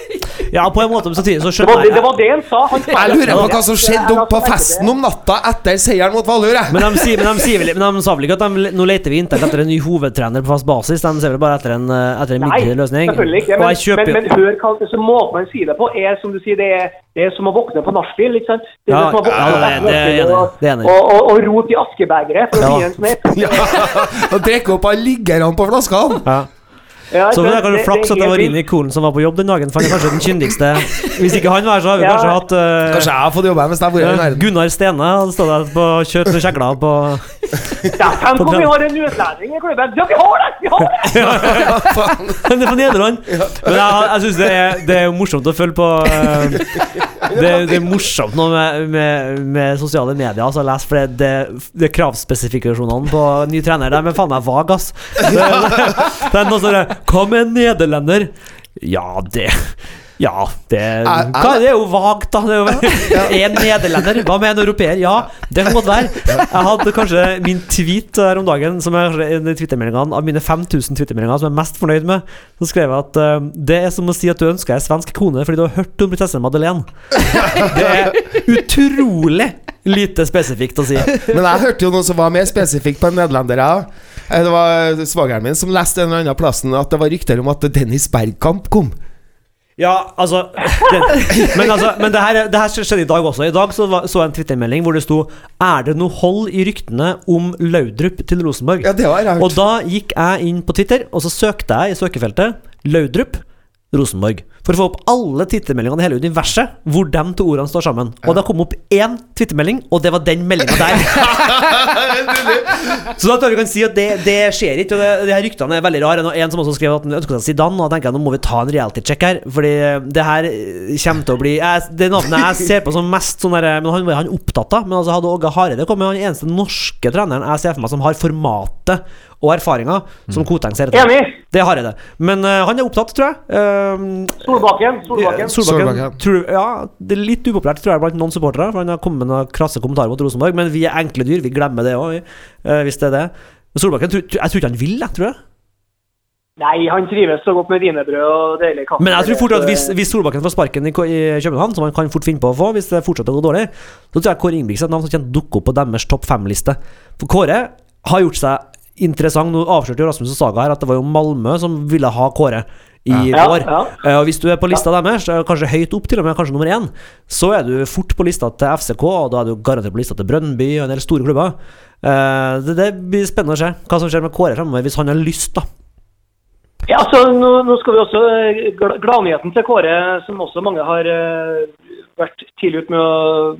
Ja, på en måte, men samtidig så Det skjønner jeg det var det han sa. Han sa Jeg lurer på hva som skjedde opp på festen om natta etter seieren mot Valur. jeg. Men de, sier, men, de sier vel, men de sa vel ikke at de, nå leter vi internt etter en ny hovedtrener på fast basis? De ser vel bare etter en, eh, etter en Nei, midlertidig løsning? selvfølgelig ikke. Men, kjøper men, men hør hva så måten man sier det på, er som du sier, det er, det er som å våkne på nachspiel. ikke sant? Det er Ja, som å våkne ja, det, det er- det er enig, og- det er enig. Og, og, og rot i askebegeret, for å si en snep. <laughs> Ja, og drikke opp alle liggerne på flaskene. ja. Ja, Så det er det- kanskje flaks at det var Rini Kolen som var på jobb den dagen, for han er kanskje den kyndigste Hvis ikke han var her, så har vi Ja. kanskje hatt uh, Kanskje jeg har fått jobbe her hvis jeg har vært i verden. Gunnar Stene hadde stått der på kjøtt og kjegla på Ja, Tenk om vi har en utlending i klubben! Ja, vi har det! Vi har det! Men <laughs> det er fra Nederland. Men jeg, jeg syns det, det er morsomt å følge på uh, det, det er morsomt nå med, med, med sosiale medier. Altså, les, for det, det, det kravspesifikasjonene på ny trener De er faen meg vage, ass. Det, det, det er noe sånn der, Hva med en nederlender? Ja, det ja, det, Jeg- er, det er jo vagt, da. Det er jo <laughs> <laughs> En nederlender. Hva med en europeer? Ja, det kan godt være. Jeg hadde kanskje min tweet her om dagen, som er en av mine 5000 twittermeldinger som jeg er mest fornøyd med. Så skrev jeg at eh, det er som å si at du ønsker deg svensk kone fordi du har hørt om prinsesse Madeleine. <laughs> Det er utrolig lite spesifikt å si. Men jeg hørte jo noe som var mer spesifikt på en nederlender. jeg ja. Eh, Det var svogeren min som leste en eller annen plassen at det var rykter om at Dennis Bergkamp kom. Ja, altså det, Men, altså, men det, her, det her skjedde i dag også. I dag så, var, så jeg en twittermelding hvor det sto Er det noe hold i ryktene om Laudrup til Rosenborg? Ja, det var rart. Og da gikk jeg inn på Twitter, og så søkte jeg i søkefeltet Laudrup Rosenborg. For å få opp alle twittermeldingene i hele universet hvor de to ordene står sammen. Og det kom opp én twittermelding, og det var den meldinga der. <laughs> så da tror jeg vi kan si at det, det skjer ikke. Og det, de her ryktene er veldig rare. Og En som også skrev at han ønsker seg Zidane, og da tenker jeg nå må vi ta en reality-check her. Fordi det her kommer til å bli jeg, Det navnet jeg ser på som mest sånn der, Men han var han opptatt av. Men altså hadde Åge Hareide kommet, han eneste norske treneren jeg ser for meg som har formatet og erfaringer som Koteng ser etter. Enig. Det jeg det. Men uh, han er opptatt, tror jeg. Uh, Solbakken. Solbakken. Solbakken, tror, ja, det er litt upopulært tror jeg blant noen supportere, for han har kommet med noen krasse kommentarer mot Rosenborg. Men vi er enkle dyr, vi glemmer det òg, hvis det er det. Men Solbakken, jeg tror ikke han vil, jeg, tror jeg. Nei, han trives så godt med wienerbrød og deilig kaffe. Men jeg tror fort at hvis, hvis Solbakken får sparken i, K- i København, som han kan fort finne på å få hvis det fortsetter å gå dårlig, så tror jeg Kåre Ingebrigtsen er et navn som kommer til å dukke opp på deres topp fem-liste. For Kåre har gjort seg interessant. Nå avslørte jo Rasmus og Saga her at det var jo Malmö som ville ha Kåre i Ja, år. ja. ja. Og hvis du er på lista deres, eh, kanskje høyt opp til og med, kanskje nummer én, så er du fort på lista til FCK, og da er du garantert på lista til Brønnby og en del store klubber. Eh, Det, det blir spennende å se hva som skjer med Kåre fremover, hvis han har lyst, da. Ja, så nå, nå skal vi også eh, Gladnyheten til Kåre, som også mange har eh, vært tidlig ute med å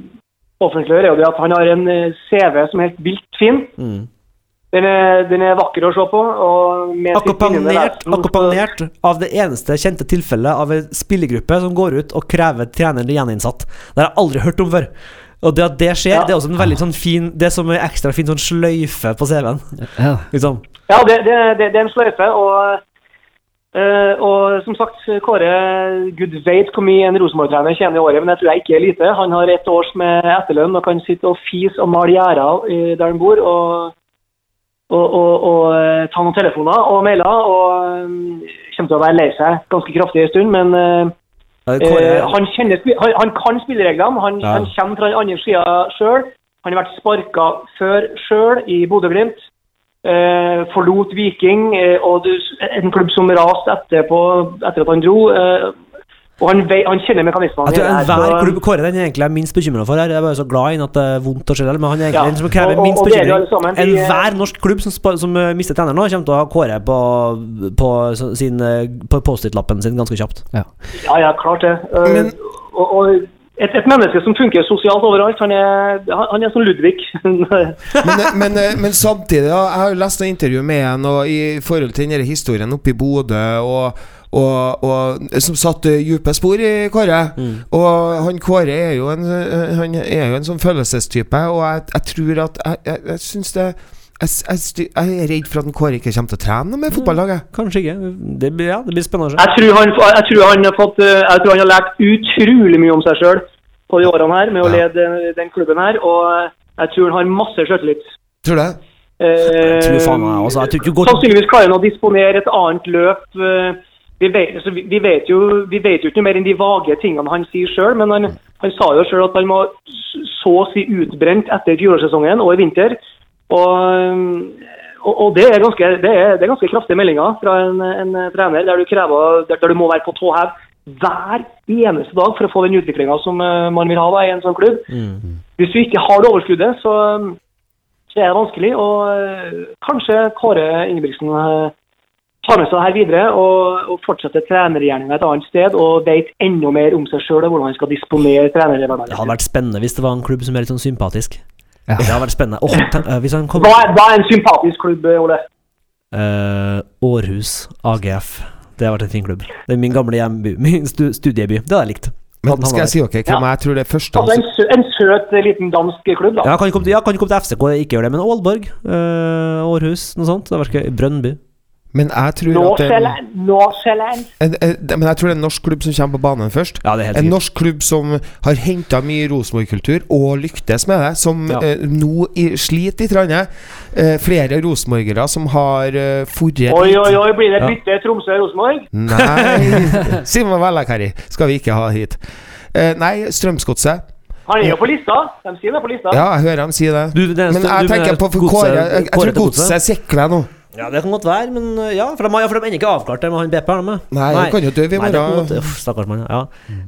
offentliggjøre, er jo det at han har en eh, CV som er helt vilt fin. Mm. Den er, den er vakker å se på. og Akkompagnert, akkompagnert av det eneste kjente tilfellet av en spillergruppe som går ut og krever treneren gjeninnsatt. Det har jeg aldri hørt om før. Og det at det skjer, Ja. det er også en veldig sånn fin Det som er ekstra fin sånn sløyfe på CV-en. Ja. Liksom. Ja, det, det, det, det er en sløyfe. Og, eh, og som sagt, Kåre Gud veit hvor mye en Rosenborg-trener tjener i året, men jeg tror jeg ikke er lite. Han har ett års med etterlønn og kan sitte og fise og male gjerder der han bor. og og, og, og eh, ta noen telefoner og mailer, og eh, kommer til å være lei seg ganske kraftig en stund. Men Kåre, Eh, han, kjenner, han, han kan spillereglene. Han, Ja. han kommer fra den andre sida sjøl. Han har vært sparka før sjøl i Bodø-Glimt. Uh, forlot Viking, uh, og du, en klubb som raste etterpå etter at han dro. Eh, og han, vei, han kjenner mekanismene. her, enhver så- klubb Kåre den egentlig er minst bekymra for her. Jeg er bare så glad i at det er vondt å se men han er egentlig Ja, den som krever og- og- minst bekymring. Enhver norsk klubb som, som eh, mister trener nå, kommer til å ha Kåre på, på, sin, eh, på Post-It-lappen sin ganske kjapt. Ja, ja, klart det. Men... Uh, og, og et, et menneske som funker sosialt overalt, han er, han- er som Ludvig. <laughs> Men, men, men samtidig, da, jeg har jo lest et intervju med han og i forhold til den der historien oppe i Bodø og, og, og som satte dype spor i Kåre. Og han Kåre er jo en, han er jo en sånn følelsestype, og jeg, jeg tror at Jeg, jeg, jeg syns det jeg, jeg, jeg er redd for at Kåre ikke kommer til å trene noe med fotballaget. Kanskje ikke. Det blir, ja, det blir spennende. Jeg tror han, jeg tror han har fått eh, Jeg tror han har lært utrolig mye om seg sjøl på de årene her med å lede den klubben her, og jeg tror han har masse sjøltillit. Tror du det? Eh, Jeg tror faen meg også. Jeg tror ikke går Sannsynligvis klarer han å disponere et annet løp. eh, Vi vet, altså, vi, vet jo, vi vet jo ikke mer enn de vage tingene han sier sjøl, men han, han sa jo sjøl at han var så å si utbrent etter fjorårssesongen og i vinter. Og, og, og det, er ganske, det, er, det er ganske kraftige meldinger fra en, en trener der du, krever, der, du må være på tå hev hver eneste dag for å få den utviklinga som eh, man vil ha da, i en sånn klubb. Hvis du ikke har det overskuddet, så, så er det vanskelig. Og eh, kanskje Kåre Ingebrigtsen eh, tar med seg det her videre og, og fortsetter trenergjerninga et annet sted og vet enda mer om seg sjøl og hvordan han skal disponere Det hadde vært spennende hvis det var en klubb som er litt sånn sympatisk. Ja. Det hadde vært spennende. Oh, <laughs> tenk, eh, hvis han kom Hva, er- hva er en sympatisk klubb, Ole? Uh, Århus AGF. Det har vært en fin klubb. Det er min gamle hjemby. Min stu studieby. Det hadde jeg likt. Men skal jeg si ok, hvem Ja. jeg tror det første Altså En, sø, en søt liten dansk klubb, da. Ja, kan ikke komme til, ja, komme til FCK ikke gjøre det, men Aalborg, eh, Århus, noe sånt. Det vært. Brønnby. Men jeg tror at det, Nordsjælland. Nordsjælland. en, en, Men jeg tror det er en norsk klubb som kommer på banen først. Ja, det er helt En norsk klubb som har henta mye Rosenborg-kultur og lyktes med det. Som Ja. eh, nå sliter litt. grann, Eh, flere rosenborgere som har uh, forret Oi, oi, oi, blir det Ja. bytte Tromsø-Rosenborg? Nei <laughs> Simon Vellakari skal vi ikke ha hit. Eh, nei, Strømsgodset. Han er jo på lista. De sier det på lista. Ja, jeg hører dem si det. Du, det er Men jeg du tenker på for Kåre Jeg, tror godset sikler nå. Ja, det kan godt være, men uh, ja, for de, har- ja, for de ender ikke avklart det med han BP. Med. Nei, Nei, han kan jo dø i morgen. Stakkars mann. Ja.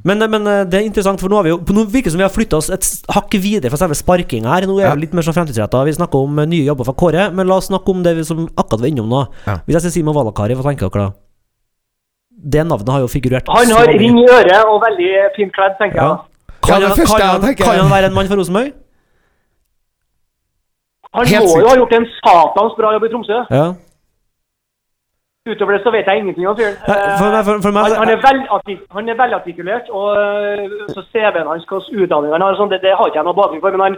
Men, men uh, det er interessant, for nå, har vi jo, nå virker det som vi har flytta oss et hakk videre fra selve sparkinga her. Nå er Ja. vi litt mer sånn fremtidsretta. Vi snakker om nye jobber fra Kåre, men la oss snakke om det vi som akkurat var innom nå. Ja. Hvis jeg sier Simon Valakari, hva tenker dere da? Det navnet har jo figurert Han har ring i øret og veldig fint kledd, tenker Ja. jeg. Kan, Ja, han, kan, jeg han, kan han være en mann fra Rosenborg? Han Helt må sikkert. jo ha gjort en satans bra jobb i Tromsø. Ja. Utover det så vet jeg ingenting om fyren. For, nei, for, for meg, Han, han, er velartik, han er velartikulert, og øh, så CV-en hans, hvilken utdanning han har, og sånn, det, det har ikke jeg noe bakgrunn for. Men han,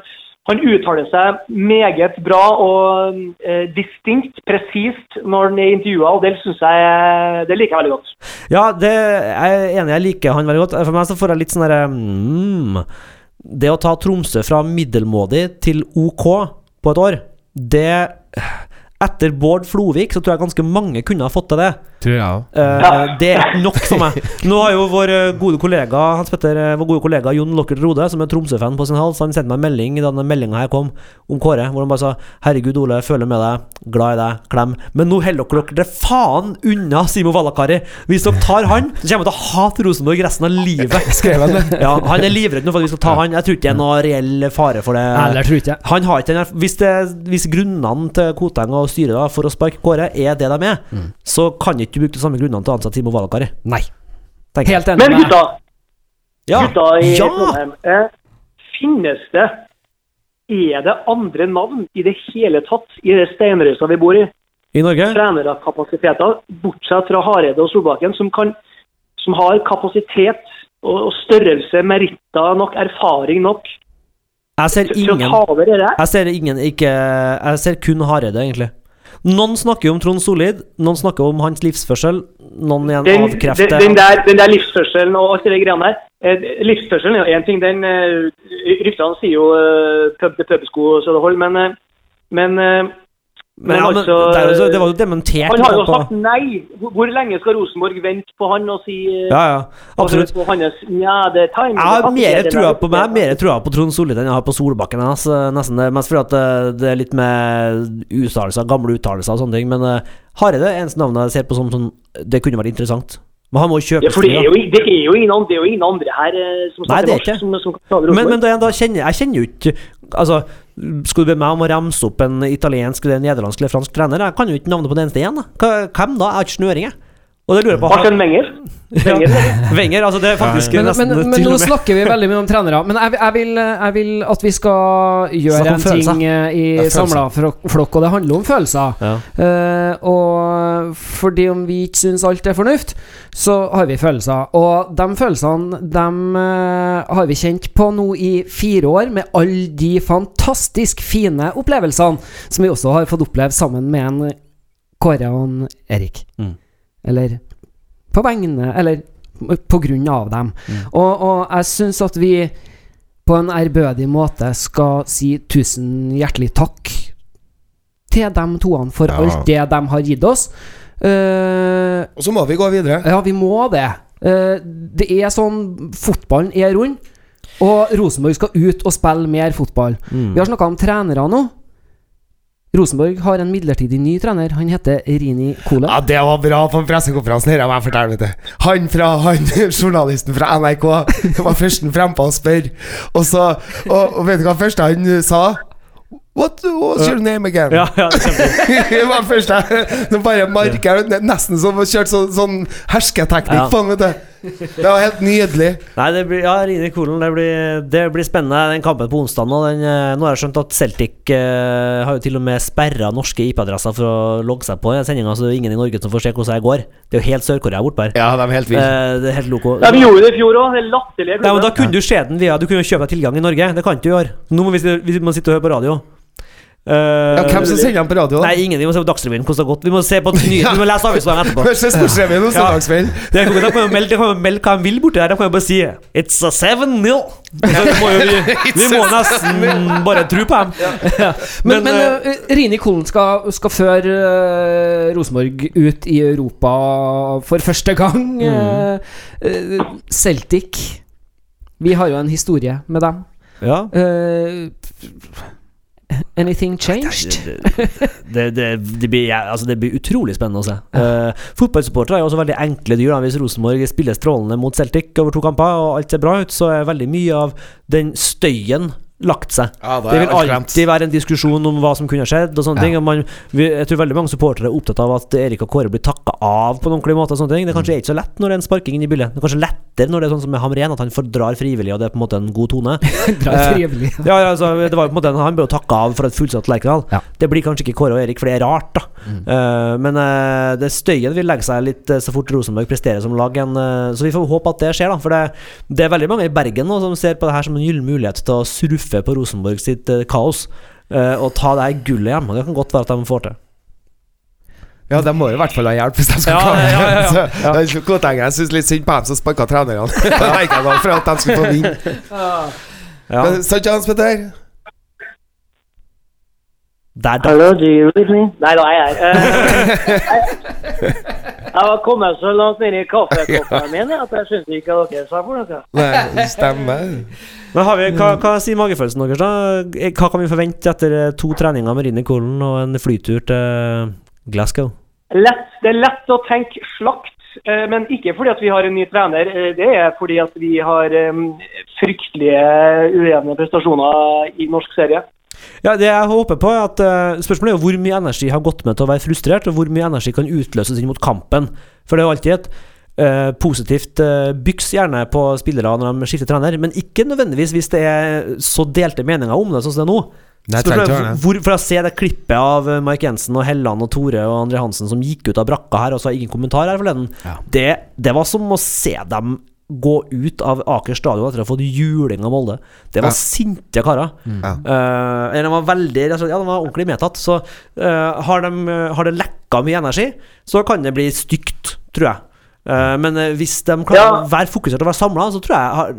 han uttaler seg meget bra og øh, distinkt, presist, når han er intervjua, og det synes jeg det liker jeg veldig godt. Ja, det jeg er enig, jeg liker han veldig godt. For meg så får jeg litt sånn derre mm, Det å ta Tromsø fra middelmådig til OK på et år, det Etter Bård Flovik så tror jeg ganske mange kunne ha fått til det. Tror jeg. Eh, det er nok for meg. Nå har jo vår eh, gode kollega Hans Petter, eh, vår gode kollega Jon Lockert Rode, som er Tromsø-fan på sin hals, han sendte meg en melding da denne meldinga her kom om Kåre, hvor han bare sa 'Herregud, Ole, føler med deg, glad i deg, klem'. Men nå holder dere dere faen unna Simo Valakari. Hvis dere tar han, så kommer dere til å hate Rosenborg resten av livet. Skrev han det? <laughs> Ja, han er livredd nå for at vi skal ta han. Jeg tror ikke det er noen reell fare for det. Eller tror ikke. Han har ikke den Hvis, det, hvis grunnene til Koteng og styret da for å sparke Kåre er det de er, Mm. så kan ikke du brukt de samme grunnene til å ansette Timo Valakari. Nei. Helt enig Men gutta, Ja. gutta i ja. Trondheim, eh, finnes det Er det andre navn i det hele tatt i det steinrøysa vi bor i? I Norge? trenerkapasiteter, bortsett fra Hareide og Solbakken, som, kan, som har kapasitet og, og størrelse, meritter nok, erfaring nok Jeg ser ingen. Jeg ser ingen ikke Jeg ser kun Hareide, egentlig. Noen snakker jo om Trond Solid, noen snakker om hans livsførsel, noen igjen Den, den, avkrefter den, der, den der livsførselen og alt det greiene der. Eh, livsførselen er jo én ting. den eh, Ryktene sier jo eh, pub til pub-sko så det holder, men, eh, men, eh, Men, Men ja, men altså, det, var jo dementert. Han har jo sagt nei. Hvor lenge skal Rosenborg vente på han og si eh, Ja, ja, absolutt. På hans, ja, det time. Jeg har mer trua på meg Mer trua på Trond Solli enn jeg har på Solbakken. Altså, nesten det Mest fordi at det, er litt med uttalelser, gamle uttalelser og sånne ting. Men uh, Hareide er eneste navnet jeg ser på som sånn Det kunne vært interessant. Men han må kjøpe Ja, for det er, jo, det, er jo ingen, andre- det jo ingen andre her eh, som snakker er norsk som, Men, men da, da kjenner, jeg kjenner jo ikke Altså, Skal du be meg om å ramse opp en italiensk, eller nederlandsk eller fransk trener? Jeg kan jo ikke navnet på den eneste igjen. Hvem da? Jeg har ikke snøring, jeg. Og det lurer jeg på Martin Wenger. <laughs> Ja. Wenger. Wenger, altså det er faktisk Men, nesten men, men til nå og med snakker vi veldig mye om trenere. Men jeg, jeg, vil, jeg vil at vi skal gjøre en følelser. ting eh, i Ja, samla flokk, og det handler om følelser. ja. Uh, og fordi om vi ikke syns alt er fornuft, så har vi følelser. Og de følelsene de eh, har vi kjent på nå i fire år, med alle de fantastisk fine opplevelsene som vi også har fått oppleve sammen med en Kåre og en Erik. Mm. Eller på vegne Eller på grunn av dem. Mm. Og, og jeg syns at vi på en ærbødig måte skal si tusen hjertelig takk til dem toene for Ja. alt det de har gitt oss. Uh, Og så må vi gå videre. ja, vi må det. Uh, det er sånn Fotballen er rund, og Rosenborg skal ut og spille mer fotball. Mm. Vi har snakka om trenere nå. Rosenborg har en midlertidig ny trener. Han heter Rini Kole Ja, det var bra på pressekonferansen her, jeg fortelle, vet du. Han fra han, <laughs> journalisten fra NRK var førsten frempå og spørre. Og så og, og vet du hva første han sa? What was your name again? Ja, ja, det <laughs> var først Nå bare marker jeg Nesten som kjørt så, sånn hersketeknikk Ja. Faen, vet du. Det var helt nydelig. Nei, det blir, ja, Rine Kolen, det blir, det blir spennende, den kampen på onsdag. Nå, den, eh, nå har jeg skjønt at Celtic eh, har jo til og med sperra norske IP-adresser for å logge seg på i sendinga, så det er ingen i Norge som får se hvordan det går. Det er jo helt Sør-Korea bortpå her. Ja, de er helt vilt. Eh, det er helt loco. Ja, vi gjorde det i fjor òg. Det er latterlig. Nei, men Da kunne du se den via Du kunne jo kjøpe deg tilgang i Norge. Det kan ikke gjøre. Nå må vi, vi må sitte og høre på radio. Eh, Ja, hvem som sender dem på radio? Nei, ingen. Vi må se på Dagsrevyen hvordan det har gått. Vi må se på nyhetene. Vi må lese avisene etterpå. Først Sportsrevyen og Søndagsspill. Det kan, de kan jo melde, melde hva de vil borti der. De kan jo bare si 'It's a seven nil'. Så vi må, jo, vi, <laughs> vi må nesten bare tro på dem. Men, men, men uh, Rini Kolen skal, skal føre uh, Rosenborg ut i Europa for første gang. Mm. Uh, Celtic Vi har jo en historie med dem. ja. Eh, anything changed? Det, det, det, blir, ja, altså det blir utrolig spennende å se. Uh, Fotballsupportere er jo også veldig enkle dyr. Hvis Rosenborg spiller strålende mot Celtic over to kamper, og alt ser bra ut, så er veldig mye av den støyen lagt seg. Ja, det, Det vil alltid være en diskusjon om hva som kunne skjedd. Og sånne Ja. ting og man, Jeg tror veldig mange supportere er opptatt av at Erik og Kåre blir takka av på en ordentlig måte. Og sånne ting Det er kanskje ikke så lett når det er en sparking inn i bildet. Det er kanskje lettere når det er sånn som med Hamren, at han fordrar frivillig, og det er på en måte en god tone. <laughs> Drar frivillig. Ja, ja, altså, det var jo på en måte Han ble jo takka av for et fullsatt Lerkendal. Ja. Det blir kanskje ikke Kåre og Erik, for det er rart, da. Eh, men eh, det støyen vil legge seg litt eh, så fort Rosenborg presterer som lag igjen. eh, så vi får håpe at det skjer, da. For det, det er veldig mange i Bergen nå som ser på det her som en gyllen mulighet til å surfe på Rosenborg sitt eh, kaos. eh, og ta det her gullet hjem. Og det kan godt være at de får til. Ja, de må jo i hvert fall ha hjelp hvis de skal Ja, klare det. ja, ja, ja. <laughs> Så, jeg Kotengeren Jeg syns litt synd på dem som sparka trenerne <laughs> for at de skulle få vinne. Ja. Sant, Hans Petter? Hello, do you read me? Nei da, jeg er her. <laughs> Jeg var kommet så langt ned i kaffekoppen <laughs> min at jeg syns ikke dere sa for noe. Nei, det stemmer. Men har vi, hva, hva sier magefølelsen deres, da? Eh, Hva kan vi forvente etter eh, to treninger med Rinni Kolen og en flytur til Glasgow? Lett, det er lett å tenke slakt, eh, men ikke fordi at vi har en ny trener. Det er fordi at vi har fryktelige ujevne prestasjoner i norsk serie. Ja, Det jeg håper på, er at uh, spørsmålet er jo hvor mye energi har gått med til å være frustrert, og hvor mye energi kan utløses inn mot kampen. For det er jo alltid et uh, positivt uh, byks gjerne på spillere når de skifter trener, men ikke nødvendigvis hvis det er så delte meninger om det, sånn som det er nå. Nei, hvor, for å se det klippet av Mark Jensen og Helland og Tore og André Hansen som gikk ut av brakka her og sa ingen kommentar her forleden, Ja. det, det var som å se dem gå ut av Aker stadion etter å ha fått juling av Molde. Det var Ja. sinte karer. Ja. Uh, de var veldig altså, Ja, de var ordentlig medtatt. Så uh, har, de, har det lekka mye energi, så kan det bli stygt, tror jeg. Eh, men hvis de klarer Ja. å være fokusert og være samla, så tror jeg har,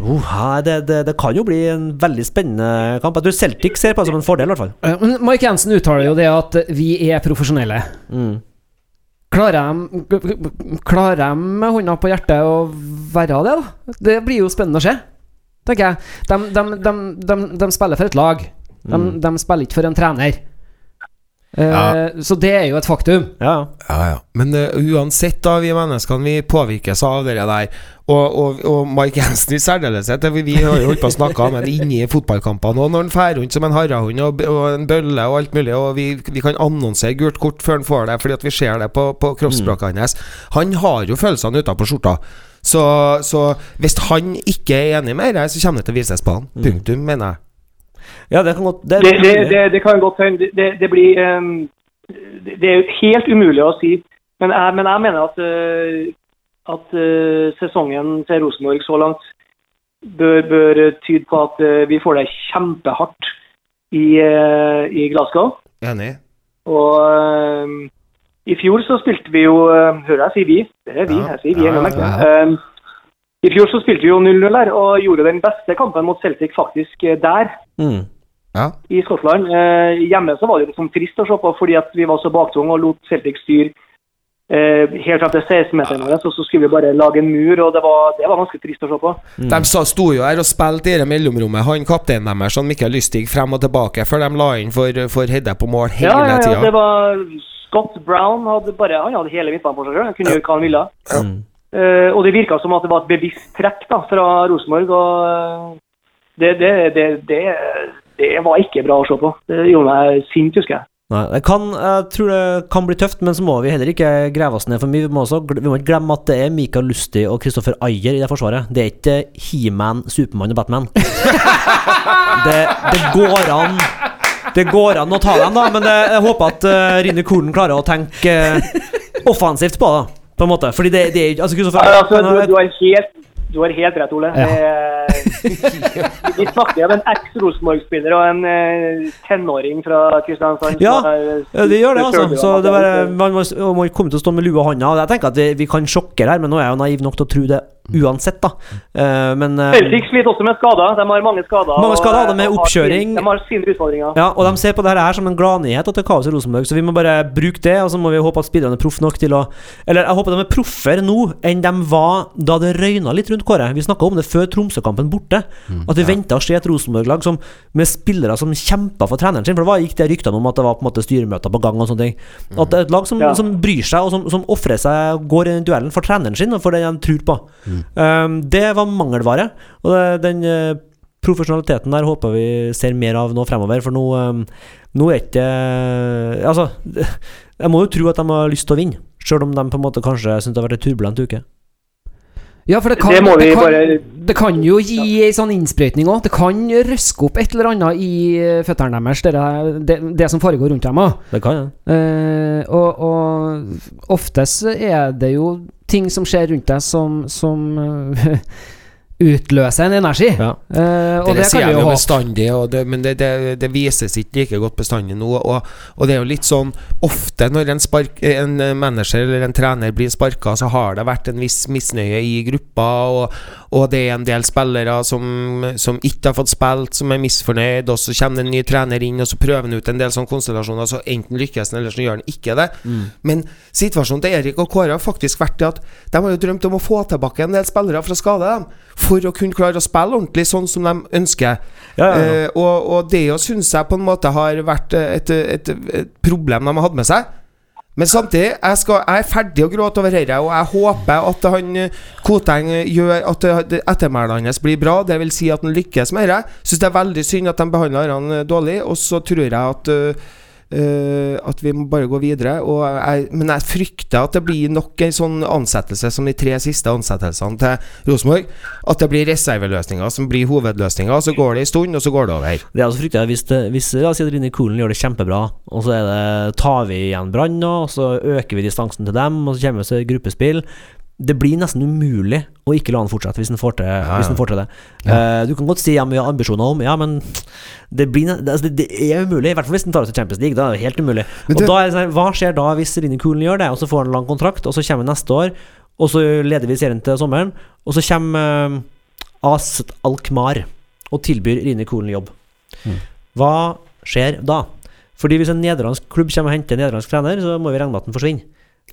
oh, det, det, det kan jo bli en veldig spennende kamp. Jeg tror Celtic ser på det som en fordel, i hvert fall. Mike Jensen uttaler jo det at vi er profesjonelle. Mm. Klarer de, klarer de med hånda på hjertet å være det, da? Det blir jo spennende å se, tenker jeg. De, de, de, spiller for et lag. De, Mm. de spiller ikke for en trener. Eh, Ja. Så det er jo et faktum. Ja, Ja, ja. Men uh, uansett, da, vi menneskene vi påvirkes av det der. Og, og, og Mike Jensen i særdeleshet. Vi har jo holdt på å snakke om ham inni fotballkampene òg, når han drar rundt som en harrehund og, og en bølle og alt mulig. Og vi, vi kan annonsere gult kort før han får det, fordi at vi ser det på, på kroppsspråket hans. Han har jo følelsene utapå skjorta. Så, så hvis han ikke er enig med det, så kommer det til å vises på han. Punktum, mener jeg. Ja det kan godt Det, Det, det, det, det kan godt hende. Det, det, det blir um, det, det er helt umulig å si. Men jeg, men jeg mener at, uh, at uh, sesongen til Rosenborg så langt bør, bør tyde på at uh, vi får det kjempehardt i, i Glasgow. Enig? Og i fjor så spilte vi jo Hører jeg sier vi? Det er vi. Ja. Jeg sier vi. Ja, ja, ja. I fjor så spilte vi jo 0-0 her og gjorde den beste kampen mot Celtic faktisk eh, der mm. Ja. i Skottland. Eh, hjemme så var det liksom trist å se på fordi at vi var så baktunge og lot Celtic styre eh, helt frem til 16-meteren vår. Så, så skulle vi bare lage en mur, og det var, det var ganske trist å se på. De sa, sto jo her og spilte i det mellomrommet. Han kapteinen deres, han Mikkel Lystig, frem og tilbake før de la inn for, for Hedde på mål hele Ja, ja, ja, tida. det var Scott Brown hadde bare Han hadde hele midtbanen på seg sjøl. Han kunne gjøre hva han ville. Mm. Eh, og det virka som at det var et bevisst trekk da, fra Rosenborg. og eh, det, det, det, det, var ikke bra å se på. Det gjorde meg sint, husker jeg. Nei, jeg, kan, jeg tror det kan bli tøft, men så må vi heller ikke grave oss ned for mye. Vi må, også, vi må ikke glemme at det er Mikael Lustig og Kristoffer Ayer i det forsvaret. Det er ikke He-Man, Supermann og Batman. <laughs> det, det går an Det går an å ta dem, da, men jeg håper at uh, Rine Kolen klarer å tenke uh, offensivt på det, på en måte. Fordi det, det er Altså, Kristoffer Ja, altså, du, du, har helt, du har helt rett, Ole. Det, vi snakker om en eks-Rosenborg-spiller og en eh, tenåring fra Kristiansand. Ja, er- Ja, det gjør det, altså. Så det bare, man må, må komme til å stå med lua i hånda. Jeg tenker at vi, vi kan sjokkere her, men nå er jeg jo naiv nok til å tro det uansett, da. Uh, men eh, Celtic sliter også med skader. De har mange skader. Mange og- skader, de er og oppkjøring. De har sine utfordringer. Ja, og de ser på det her som en gladnyhet at det er kaos i Rosenborg, så vi må bare bruke det, og så må vi håpe at spillerne er proff nok til å Eller jeg håper de er proffere nå enn de var da det røyna litt rundt Kåre. Vi snakka om det før Tromsø-kampen borte. At vi venta å se et Rosenborg-lag som- med spillere som kjempa for treneren sin. For det var, gikk det ryktene om at det var på en måte styremøter på gang og sånne ting. At det er et lag som, Ja. som bryr seg, og som, som ofrer seg, går i duellen for treneren sin og for det de tror på. Um, det var mangelvare. Og det, den uh, profesjonaliteten der håper vi ser mer av nå fremover, for nå, um, nå er ikke Altså, <laughs> jeg må jo tro at de har lyst til å vinne, sjøl om de på en måte kanskje syns det har vært en turbulent uke. Ja, for det kan, Det det, kan, bare- det kan jo gi ei sånn innsprøytning òg. Det kan røske opp et eller annet i eh, føttene deres, det, det, det som foregår rundt dem. Det kan ja. Eh, og, og oftest er det jo ting som skjer rundt deg som, som <laughs> utløser en energi. Ja. Eh, og det det kan vi jo bestandig, det, men det, det, det vises ikke like godt bestandig nå. Og, og det er jo litt sånn Ofte når en, spark, en manager eller en trener blir sparka, så har det vært en viss misnøye i gruppa, og, og det er en del spillere som, som ikke har fått spilt, som er misfornøyd, og så kommer det en ny trener inn, og så prøver han ut en del sånne konstellasjoner, så enten lykkes han, eller så gjør han ikke det. Men situasjonen til Erik og Kåre har faktisk vært det at de har jo drømt om å få tilbake en del spillere fra skade, dem, for å kunne klare å spille ordentlig sånn som de ønsker. Ja, ja, ja. Eh, og, og det jo syns jeg på en måte har vært et, et, et problem de har hatt med seg. Men samtidig, jeg, skal, jeg er ferdig å gråte over dette, og jeg håper at han Koteng gjør at ettermælet hans blir bra. Det vil si at han lykkes med dette. Syns det er veldig synd at de behandler han eh, dårlig, og så tror jeg at eh, eh, at vi må bare gå videre. Jeg, men jeg frykter at det blir nok en sånn ansettelse som de tre siste ansettelsene til Rosenborg. At det blir reserveløsninger som blir hovedløsninger. Så går det en stund, og så går det over. Det er altså frykter hvis, det, hvis La oss si at Rine Kolen gjør det kjempebra, og så det, tar vi igjen Brann og så øker vi distansen til dem, og så kommer vi til gruppespill. Det blir nesten umulig å ikke la han fortsette hvis han får til, hvis han får til det. Eh, du kan godt si ja, vi har ambisjoner om Ja, men det, blir, det, altså, det, det er umulig. I hvert fall hvis han tar oss til Champions League. Da er det helt umulig. Det, Og da er det sånn, Hva skjer da hvis Rine Kolen gjør det, og så får han lang kontrakt, og så kommer neste år, og så leder vi serien til sommeren. Og så kommer uh, AS Alkmaar og tilbyr Rini Kolen jobb. Hva skjer da? Fordi hvis en nederlandsk klubb kommer og henter en nederlandsk trener, så må vi regne med at den forsvinner.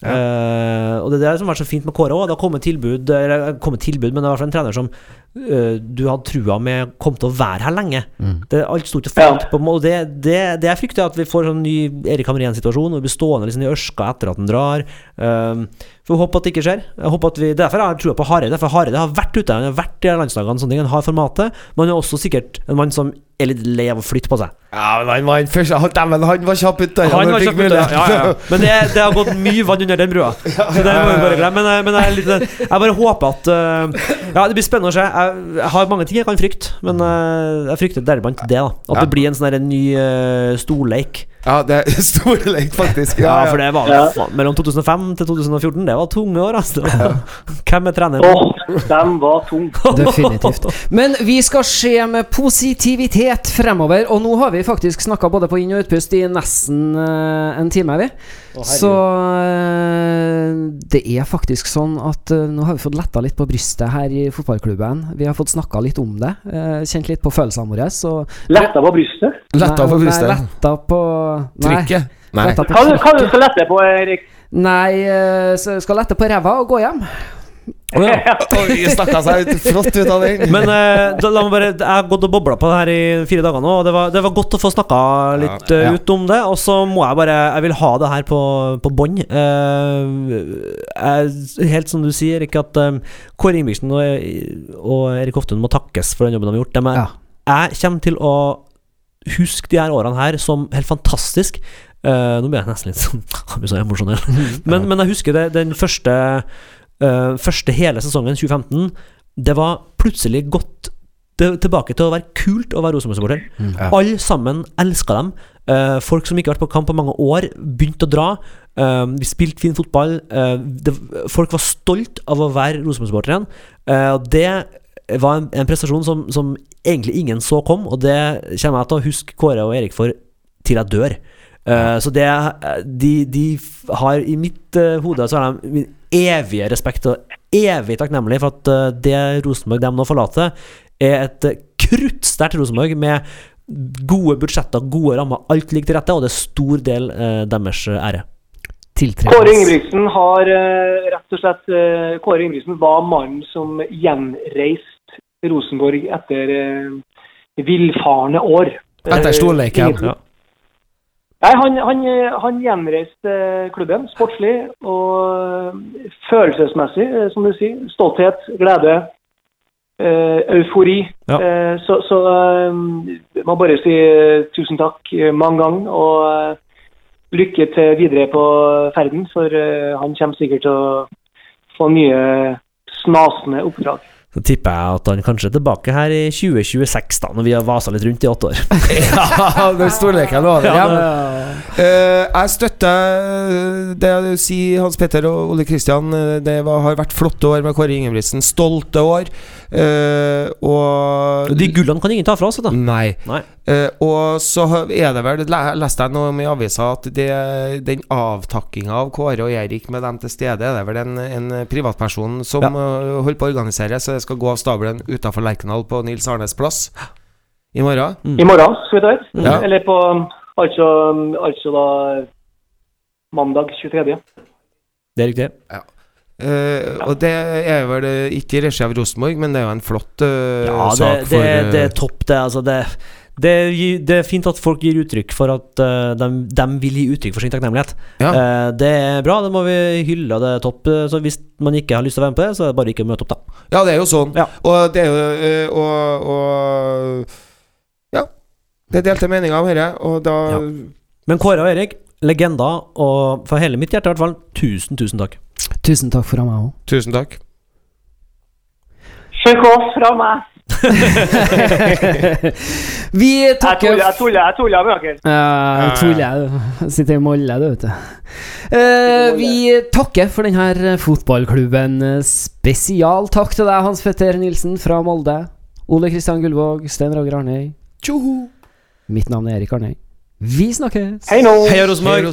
Eh, og det er det som har vært så fint med Kåre òg. Det har kommet tilbud, eller kommet tilbud, men det er i hvert fall en trener som du hadde trua med kom til å være her lenge. Det, alt sto til falt. På, måte, og det, det, det jeg frykter, er at vi får sånn ny Erik Hamrén-situasjon, og vi blir stående liksom i ørska etter at han drar. Um, får vi håpe at det ikke skjer. Jeg håper at vi, derfor har jeg trua på Hareide. For Hareide har vært ute, han har vært i landslagene, sånne ting, han har formatet. Men han er også sikkert en mann som er litt lei av å flytte på seg. Ja, men han var, han først, han, dæven, han var kjapp ut Han var kjapt ute, Ja, ja, ja. Men det, det har gått mye vann under den brua. <laughs> Så det må vi bare glemme. Men, men jeg, er jeg bare håper at uh, Ja, det blir spennende å se. Jeg, jeg har mange ting jeg kan frykte, men uh, jeg frykter deriblant det. da At Ja. det blir en sånn ny uh, storleik. Ja, det er <laughs> storlek, faktisk. Ja, Ja, for det var Ja. mellom 2005 til 2014. Det var tunge år, altså. <laughs> Hvem er trener? Åh, de var tunge. <laughs> Definitivt. Men vi skal se med positivitet fremover, og nå har vi faktisk snakka både på inn- og utpust i nesten eh, en time, vi. Så eh, det er faktisk sånn at eh, nå har vi fått letta litt på brystet her i fotballklubben. Vi har fått snakka litt om det, kjent litt på følelsene våre. Så Letta på brystet. Letta på brystet. Nei, letta på nei, Trykket. Nei. På Hva, hva du skal lette på, Erik? Nei, eh, så skal lette på ræva og gå hjem. <laughs> Oi, snakka seg ut flott ut av den. Men eh, da, la meg bare Jeg har gått og bobla på det her i fire dager nå, og det var, det var godt å få snakka litt Ja, eh, ja. ut om det. Og så må jeg bare Jeg vil ha det her på, på bånd. Eh, helt som du sier, Erik, at eh, Kåre Ingebrigtsen og, og Erik Hoftun må takkes for den jobben de har gjort. De er, Ja. Jeg kommer til å huske de her årene her som helt fantastisk. Uh, nå blir jeg nesten litt sånn <laughs> så emosjonell. <laughs> Men, men jeg husker det, den første uh, Første hele sesongen 2015. Det var plutselig gått tilbake til å være kult å være Rosenborg-supporter. Ja. Alle sammen elska dem. Uh, folk som ikke har vært på kamp på mange år, begynte å dra. Uh, vi spilte fin fotball. Uh, det, folk var stolt av å være Rosenborg-supporter igjen. Det var en, en prestasjon som, som egentlig ingen så kom, og det kommer jeg til å huske Kåre og Erik for til jeg dør. Uh, så det de, de har I mitt uh, hode så har de min evige respekt og evig takknemlig for at uh, det Rosenborg de nå forlater, er et uh, kruttsterkt Rosenborg med gode budsjetter, gode rammer. Alt ligger til rette, og det er stor del eh, deres eh, ære. Kåre Ingebrigtsen har eh, rett og slett eh, Kåre Ingebrigtsen var mannen som gjenreiste Rosenborg etter eh, villfarne år. Etter storleken storleiken. Ja. Nei, han, han, eh, han gjenreiste eh, klubben sportslig og eh, følelsesmessig, eh, som du sier. Stolthet, glede, eh, eufori. Ja. Eh, så så eh, må bare si eh, tusen takk eh, mange ganger, og eh, lykke til videre på ferden, for eh, han kommer sikkert til å få nye snasende oppdrag. Så tipper jeg at han kanskje er tilbake her i 2026, da, når vi har vasa litt rundt i åtte år. <laughs> Ja, det er storleken over. Ja, Eh, jeg støtter det du sier, Hans Petter og Ole Kristian. Eh, Det var, har vært flotte år med Kåre Ingebrigtsen. Stolte år. Eh, og De gullene kan ingen ta fra oss, da. Nei. Nei. Uh, og så er det vel Leste jeg noe i avisa at det, den avtakkinga av Kåre og Erik med dem til stede, er det vel en, en privatperson som Ja. eh, holder på å organisere, så det skal gå av stabelen utafor Lerkendal på Nils Arnes plass i morgen. I morgen, skal vi ta. Ja. Eller på altså, altså da mandag 23. Det er riktig. Eh, og det er vel eh, ikke i regi av Rosenborg, men det er jo en flott uh, Ja, det, sak for det, det er topp, det. Altså, det, det, det er fint at folk gir uttrykk for at uh, de, de vil gi uttrykk for sin takknemlighet. Ja. Eh, det er bra, det må vi hylle, det er topp. Eh, Så hvis man ikke har lyst til å være med på det, så er det bare ikke å møte opp, da. Ja, det er jo sånn. Ja. Og det er jo eh, og, og Ja. Det er delte meninger om dette, og da Ja. Men Kåre og Erik, legender, og for hele mitt hjerte i hvert fall, tusen, tusen takk. Tusen takk fra meg òg. Tusen takk. Sjekk oss fra meg. <laughs> Vi Jeg takker tuller, jeg tuller, jeg tuller med dere. Ja, tuller jeg. du. Sitter i Molle, du, vet du. Eh, vi takker for denne fotballklubben spesial. Takk til deg, Hans Petter Nilsen fra Molde. Ole Kristian Gullvåg, Stein Roger Arnøy. Tjoho! Mitt navn er Erik Arnøy. Vi snakkes! Hei nå. Hei, Rosenborg.